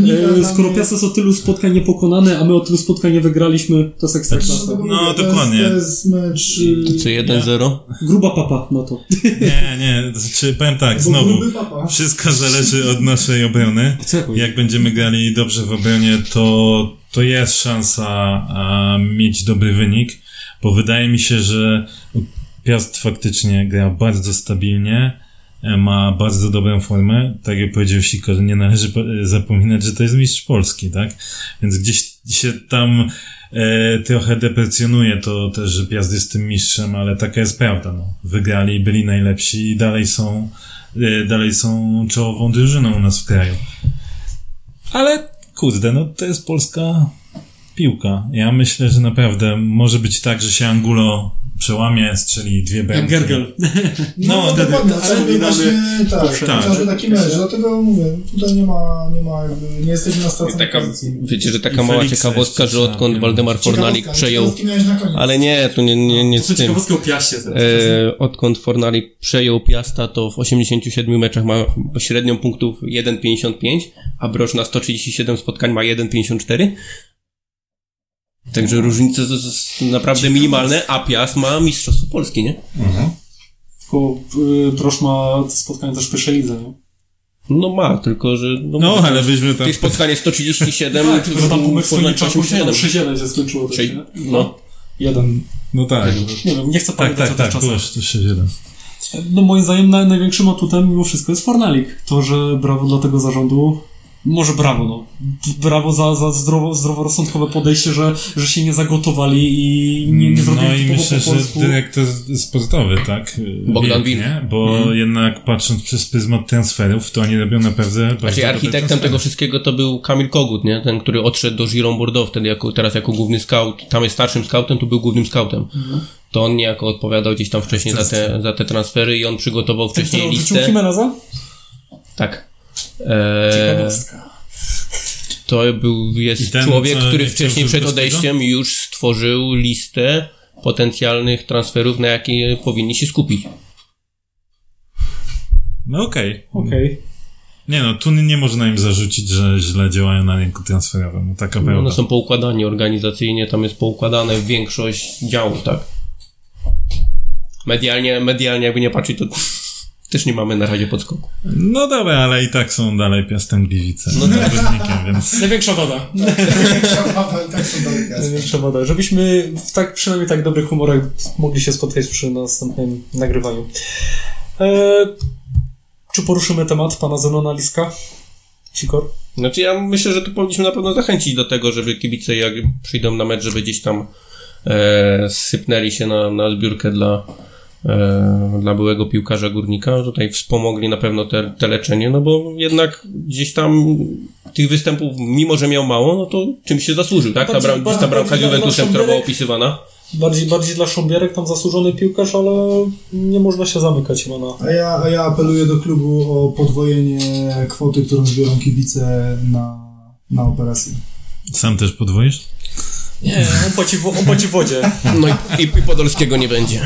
Skoro Piast jest o tylu spotkań niepokonany, a my o tylu spotkań nie wygraliśmy, to jest ekstra klasa. Dlatego No, mówię, to. Jest, to jest mecz... y, Czy 1-0? Gruba papa na to. Nie, nie, to znaczy powiem tak, bo znowu. Wszystko zależy od naszej obrony. Co? Jak będziemy grali dobrze w obronie, to, to jest szansa a, mieć dobry wynik, bo wydaje mi się, że Piast faktycznie gra bardzo stabilnie, e, ma bardzo dobrą formę. Tak jak powiedział Sikor, nie należy po- zapominać, że to jest mistrz Polski, tak? Więc gdzieś się tam e, trochę deprecjonuje to też, że Piast jest tym mistrzem, ale taka jest prawda. No. Wygrali, byli najlepsi i dalej są, e, dalej są czołową drużyną u nas w kraju. Ale kurde, no to jest polska piłka. Ja myślę, że naprawdę może być tak, że się Angulo przełamie, strzeli dwie Jak bramki. Gergel. No, No, dokładnie, ale właśnie, tak, poprzednio. chociażby taki mecz, dlatego mówię, tutaj nie ma, nie ma jakby, nie jesteśmy na Taka, pozycji. wiecie, że taka mała ciekawostka, że odkąd. Waldemar Fornalik przejął. Ale nie, tu nie, nie, nie z To tym. o Piaście. E, odkąd Fornalik przejął Piasta, to w 87 meczach ma średnią punktów 1,55, a Broż na 137 spotkań ma 1,54. Także różnice naprawdę minimalne, a Piast ma Mistrzostwo Polski, nie? Tylko y, Brosz ma te spotkania też w pierwszej lidze, nie? No ma, tylko że... No, No, ale byśmy tam... Tych spotkań 137, Tak, tylko że tam po meczu Poznań czasu się tam 87. 6-1 się skończyło też, nie? No. Jeden. No tak. Nie wiem, nie chcę Tak, pamiętać tak, o tych tak, czasach. było to 6-1. No moim zdaniem naj, największym atutem mimo wszystko jest Fornalik. To, że brawo dla tego zarządu. Może brawo, no. Brawo za, za zdrowo, zdroworozsądkowe podejście, że, że się nie zagotowali i nie, nie zrobili No i myślę, po że dyrektor sportowy, tak? Bogdan nie? Bo jednak patrząc przez pryzmat transferów, to oni robią naprawdę bardzo Znaczy architektem transfery. tego wszystkiego to był Kamil Kogut, nie? Ten, który odszedł do Giron Bordeaux wtedy jako, teraz jako główny scout. Tam jest starszym scoutem, tu był głównym scoutem. To on niejako odpowiadał gdzieś tam wcześniej za te, za te transfery i on przygotował Ten, wcześniej odrzucił listę. Jimeneza? Tak. Eee, Ciekawostka. to był, jest ten, człowiek, który wcześniej przed odejściem już stworzył listę potencjalnych transferów, na jakie powinni się skupić. No okej. Okej. Nie no, tu nie można im zarzucić, że źle działają na rynku transferowym. No, taka prawda. One są poukładani organizacyjnie, tam jest poukładane większość działów, tak. Medialnie, medialnie jakby nie patrzeć, to też nie mamy na razie podskoku. No dobra, ale i tak są dalej Piastem Gliwice. No tak. więc... Największa woda. i tak są dalej. Największa woda. Żebyśmy w tak, przynajmniej tak dobrych humorach mogli się spotkać przy następnym nagrywaniu. E, czy poruszymy temat pana Zenona Liska? Sikor? Znaczy ja myślę, że tu powinniśmy na pewno zachęcić do tego, żeby kibice jak przyjdą na mecz, żeby gdzieś tam e, sypnęli się na, na zbiórkę dla, dla byłego piłkarza górnika. Tutaj wspomogli na pewno te, te leczenie, no bo jednak gdzieś tam tych występów, mimo że miał mało, no to czymś się zasłużył, tak? Ta, Bardziej- bram, gdzieś ta bardziej bramka z Juventusem, która była opisywana. Bardziej, bardziej dla Szombierek, tam zasłużony piłkarz, ale nie można się zamykać chyba na... A ja, a ja apeluję do klubu o podwojenie kwoty, którą zbiorą kibice na, na operację. Sam też podwoisz? Nie, on płaci, w- on płaci w wodzie. No i, i, Podolskiego nie będzie.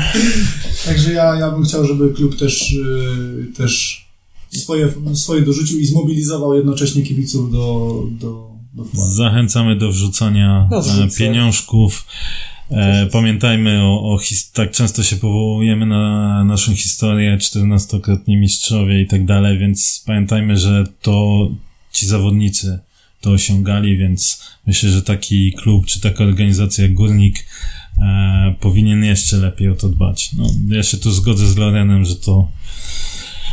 Także ja, ja bym chciał, żeby klub też, yy, też swoje, swoje dorzucił i zmobilizował jednocześnie kibiców do, do, do. Zachęcamy do wrzucania No, e, pieniążków. E, pamiętajmy o, o his- tak często się powołujemy na naszą historię, 14-krotni mistrzowie i tak dalej, więc pamiętajmy, że to ci zawodnicy to osiągali, więc myślę, że taki klub czy taka organizacja jak Górnik e, powinien jeszcze lepiej o to dbać. No, ja się tu zgodzę z Lorenem, że to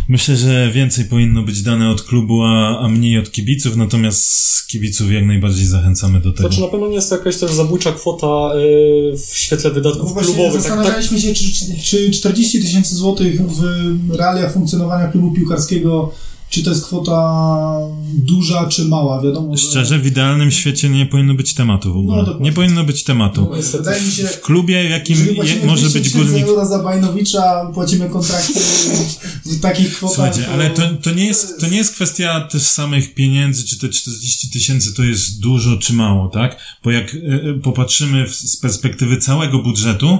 Myślę, że więcej powinno być dane od klubu, a, a mniej od kibiców, natomiast kibiców jak najbardziej zachęcamy do tego. Znaczy na pewno nie jest to jakaś też zabójcza kwota y, w świetle wydatków No klubowych. Tak, tak, zastanawialiśmy się, czy, czy 40 tysięcy złotych w realiach funkcjonowania klubu piłkarskiego, czy to jest kwota duża, czy mała, wiadomo, że... Szczerze, w idealnym świecie nie powinno być tematu w ogóle. No, nie powinno być tematu. Wydaje mi się, W klubie, jakim je, może 200 być górnik. euro za Bajnowicza, płacimy kontrakty w takich kwotach... Słuchajcie, ale to, to, nie jest, to nie jest kwestia też samych pieniędzy, czy te 40 tysięcy to jest dużo, czy mało, tak? Bo jak e, popatrzymy w, z perspektywy całego budżetu,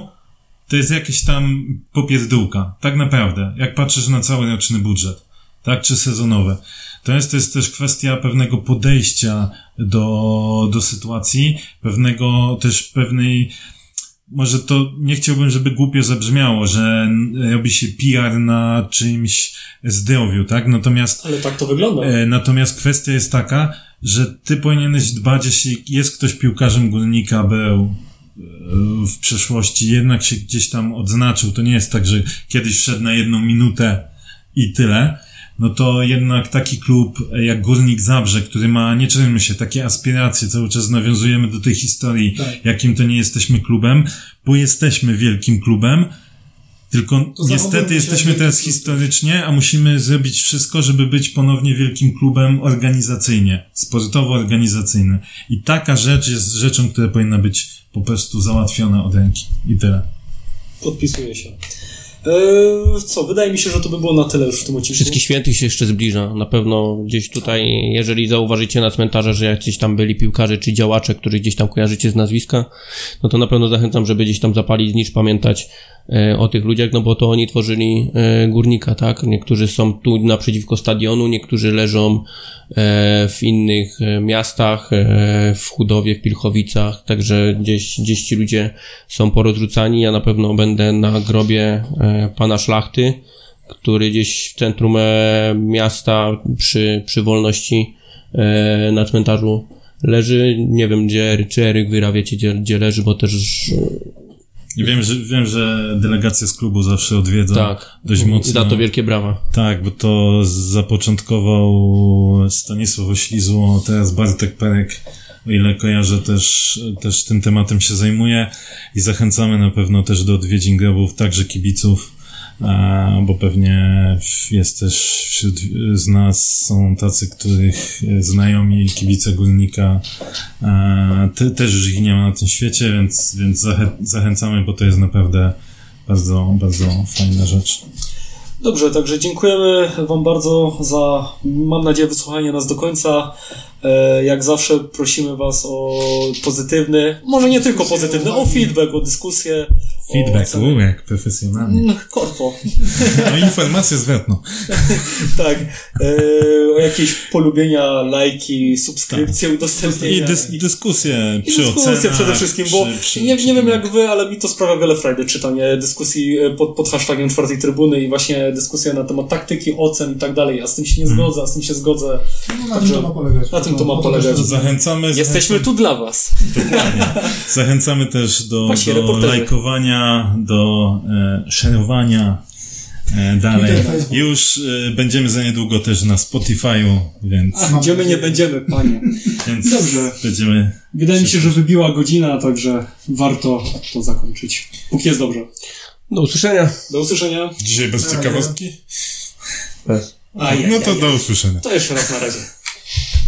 to jest jakieś tam popierdółka. Tak naprawdę. Jak patrzysz na cały roczny budżet. Tak? Czy sezonowe. To jest, to jest też kwestia pewnego podejścia do, do sytuacji, pewnego też pewnej może to nie chciałbym, żeby głupio zabrzmiało, że robi się PR na czymś zdrowiu, tak? Natomiast Ale tak to wygląda. E, Natomiast kwestia jest taka, że ty powinieneś dbać, jeśli jest ktoś piłkarzem górnika, był e, w przeszłości, jednak się gdzieś tam odznaczył. To nie jest tak, że kiedyś wszedł na jedną minutę i tyle. No to jednak taki klub jak Górnik Zabrze, który ma, nie czujemy się, takie aspiracje, cały czas nawiązujemy do tej historii, Tak. jakim to nie jesteśmy klubem, bo jesteśmy wielkim klubem, tylko To niestety jesteśmy teraz historycznie, a musimy zrobić wszystko, żeby być ponownie wielkim klubem organizacyjnie, sportowo-organizacyjny. I taka rzecz jest rzeczą, która powinna być po prostu załatwiona od ręki. I tyle. Podpisuję się. E, co, wydaje mi się, że to by było na tyle już w tym odcinku. Wszystkich świętych się jeszcze zbliża. Na pewno gdzieś tutaj, jeżeli zauważycie na cmentarze, że jacyś tam byli piłkarze czy działacze, których gdzieś tam kojarzycie z nazwiska, no to na pewno zachęcam, żeby gdzieś tam zapalić znicz, pamiętać e, o tych ludziach, no bo to oni tworzyli e, górnika, tak? Niektórzy są tu naprzeciwko stadionu, niektórzy leżą e, w innych miastach, w Chudowie, w Pilchowicach, także gdzieś, gdzieś ci ludzie są porozrzucani. Ja na pewno będę na grobie pana Szlachty, który gdzieś w centrum e, miasta przy, przy wolności e, na cmentarzu leży. Nie wiem, gdzie, czy Eryk Wyra wiecie, gdzie, gdzie leży, bo też Wiem, że, wiem, że delegacja z klubu zawsze odwiedza Tak. dość mocno. Za to wielkie brawa. Tak, bo to zapoczątkował Stanisław Oślizło, teraz Bartek Perek, o ile kojarzę, też, też tym tematem się zajmuje i zachęcamy na pewno też do odwiedzin grobów, także kibiców, bo pewnie jest też wśród z nas są tacy, których znajomi kibice Górnika te, też już ich nie ma na tym świecie, więc, więc zachę, zachęcamy, bo to jest naprawdę bardzo, bardzo fajna rzecz. Dobrze, także dziękujemy Wam bardzo za, mam nadzieję, wysłuchanie nas do końca. E, Jak zawsze prosimy Was o pozytywny, może nie tylko pozytywny, o feedback, o dyskusję. O Feedback, u, jak profesjonalnie. Mm, Korpo. No informację zwrotną. Tak. E, o jakieś polubienia, lajki, subskrypcje, udostępnienia. I dys, dyskusje I przy dyskusje ocenach. przede wszystkim, bo przy- przy- nie, nie wiem jak wy, ale mi to sprawia wiele frajdy czytanie dyskusji e, pod, pod hashtagiem czwartej trybuny i właśnie dyskusja na temat taktyki, ocen i tak dalej. Ja z tym się nie Mhm. zgodzę, a z tym się zgodzę. No, na tym to ma polegać. Na tym to ma Po polegać. też Zachęcamy, Jesteśmy tu dla was. zachęcamy też do, Właśnie, do reporterzy. Do e, szerowania e, dalej. Już e, będziemy za niedługo też na Spotify'u, więc, Mam Gdzie my nie będziemy, panie. więc Dobrze. będziemy Wydaje mi się, że wybiła godzina, także warto to zakończyć. Póki jest dobrze. Do usłyszenia. Do usłyszenia. dzisiaj bez ciekawostki? Bez. A, No to do usłyszenia. To jeszcze raz na razie.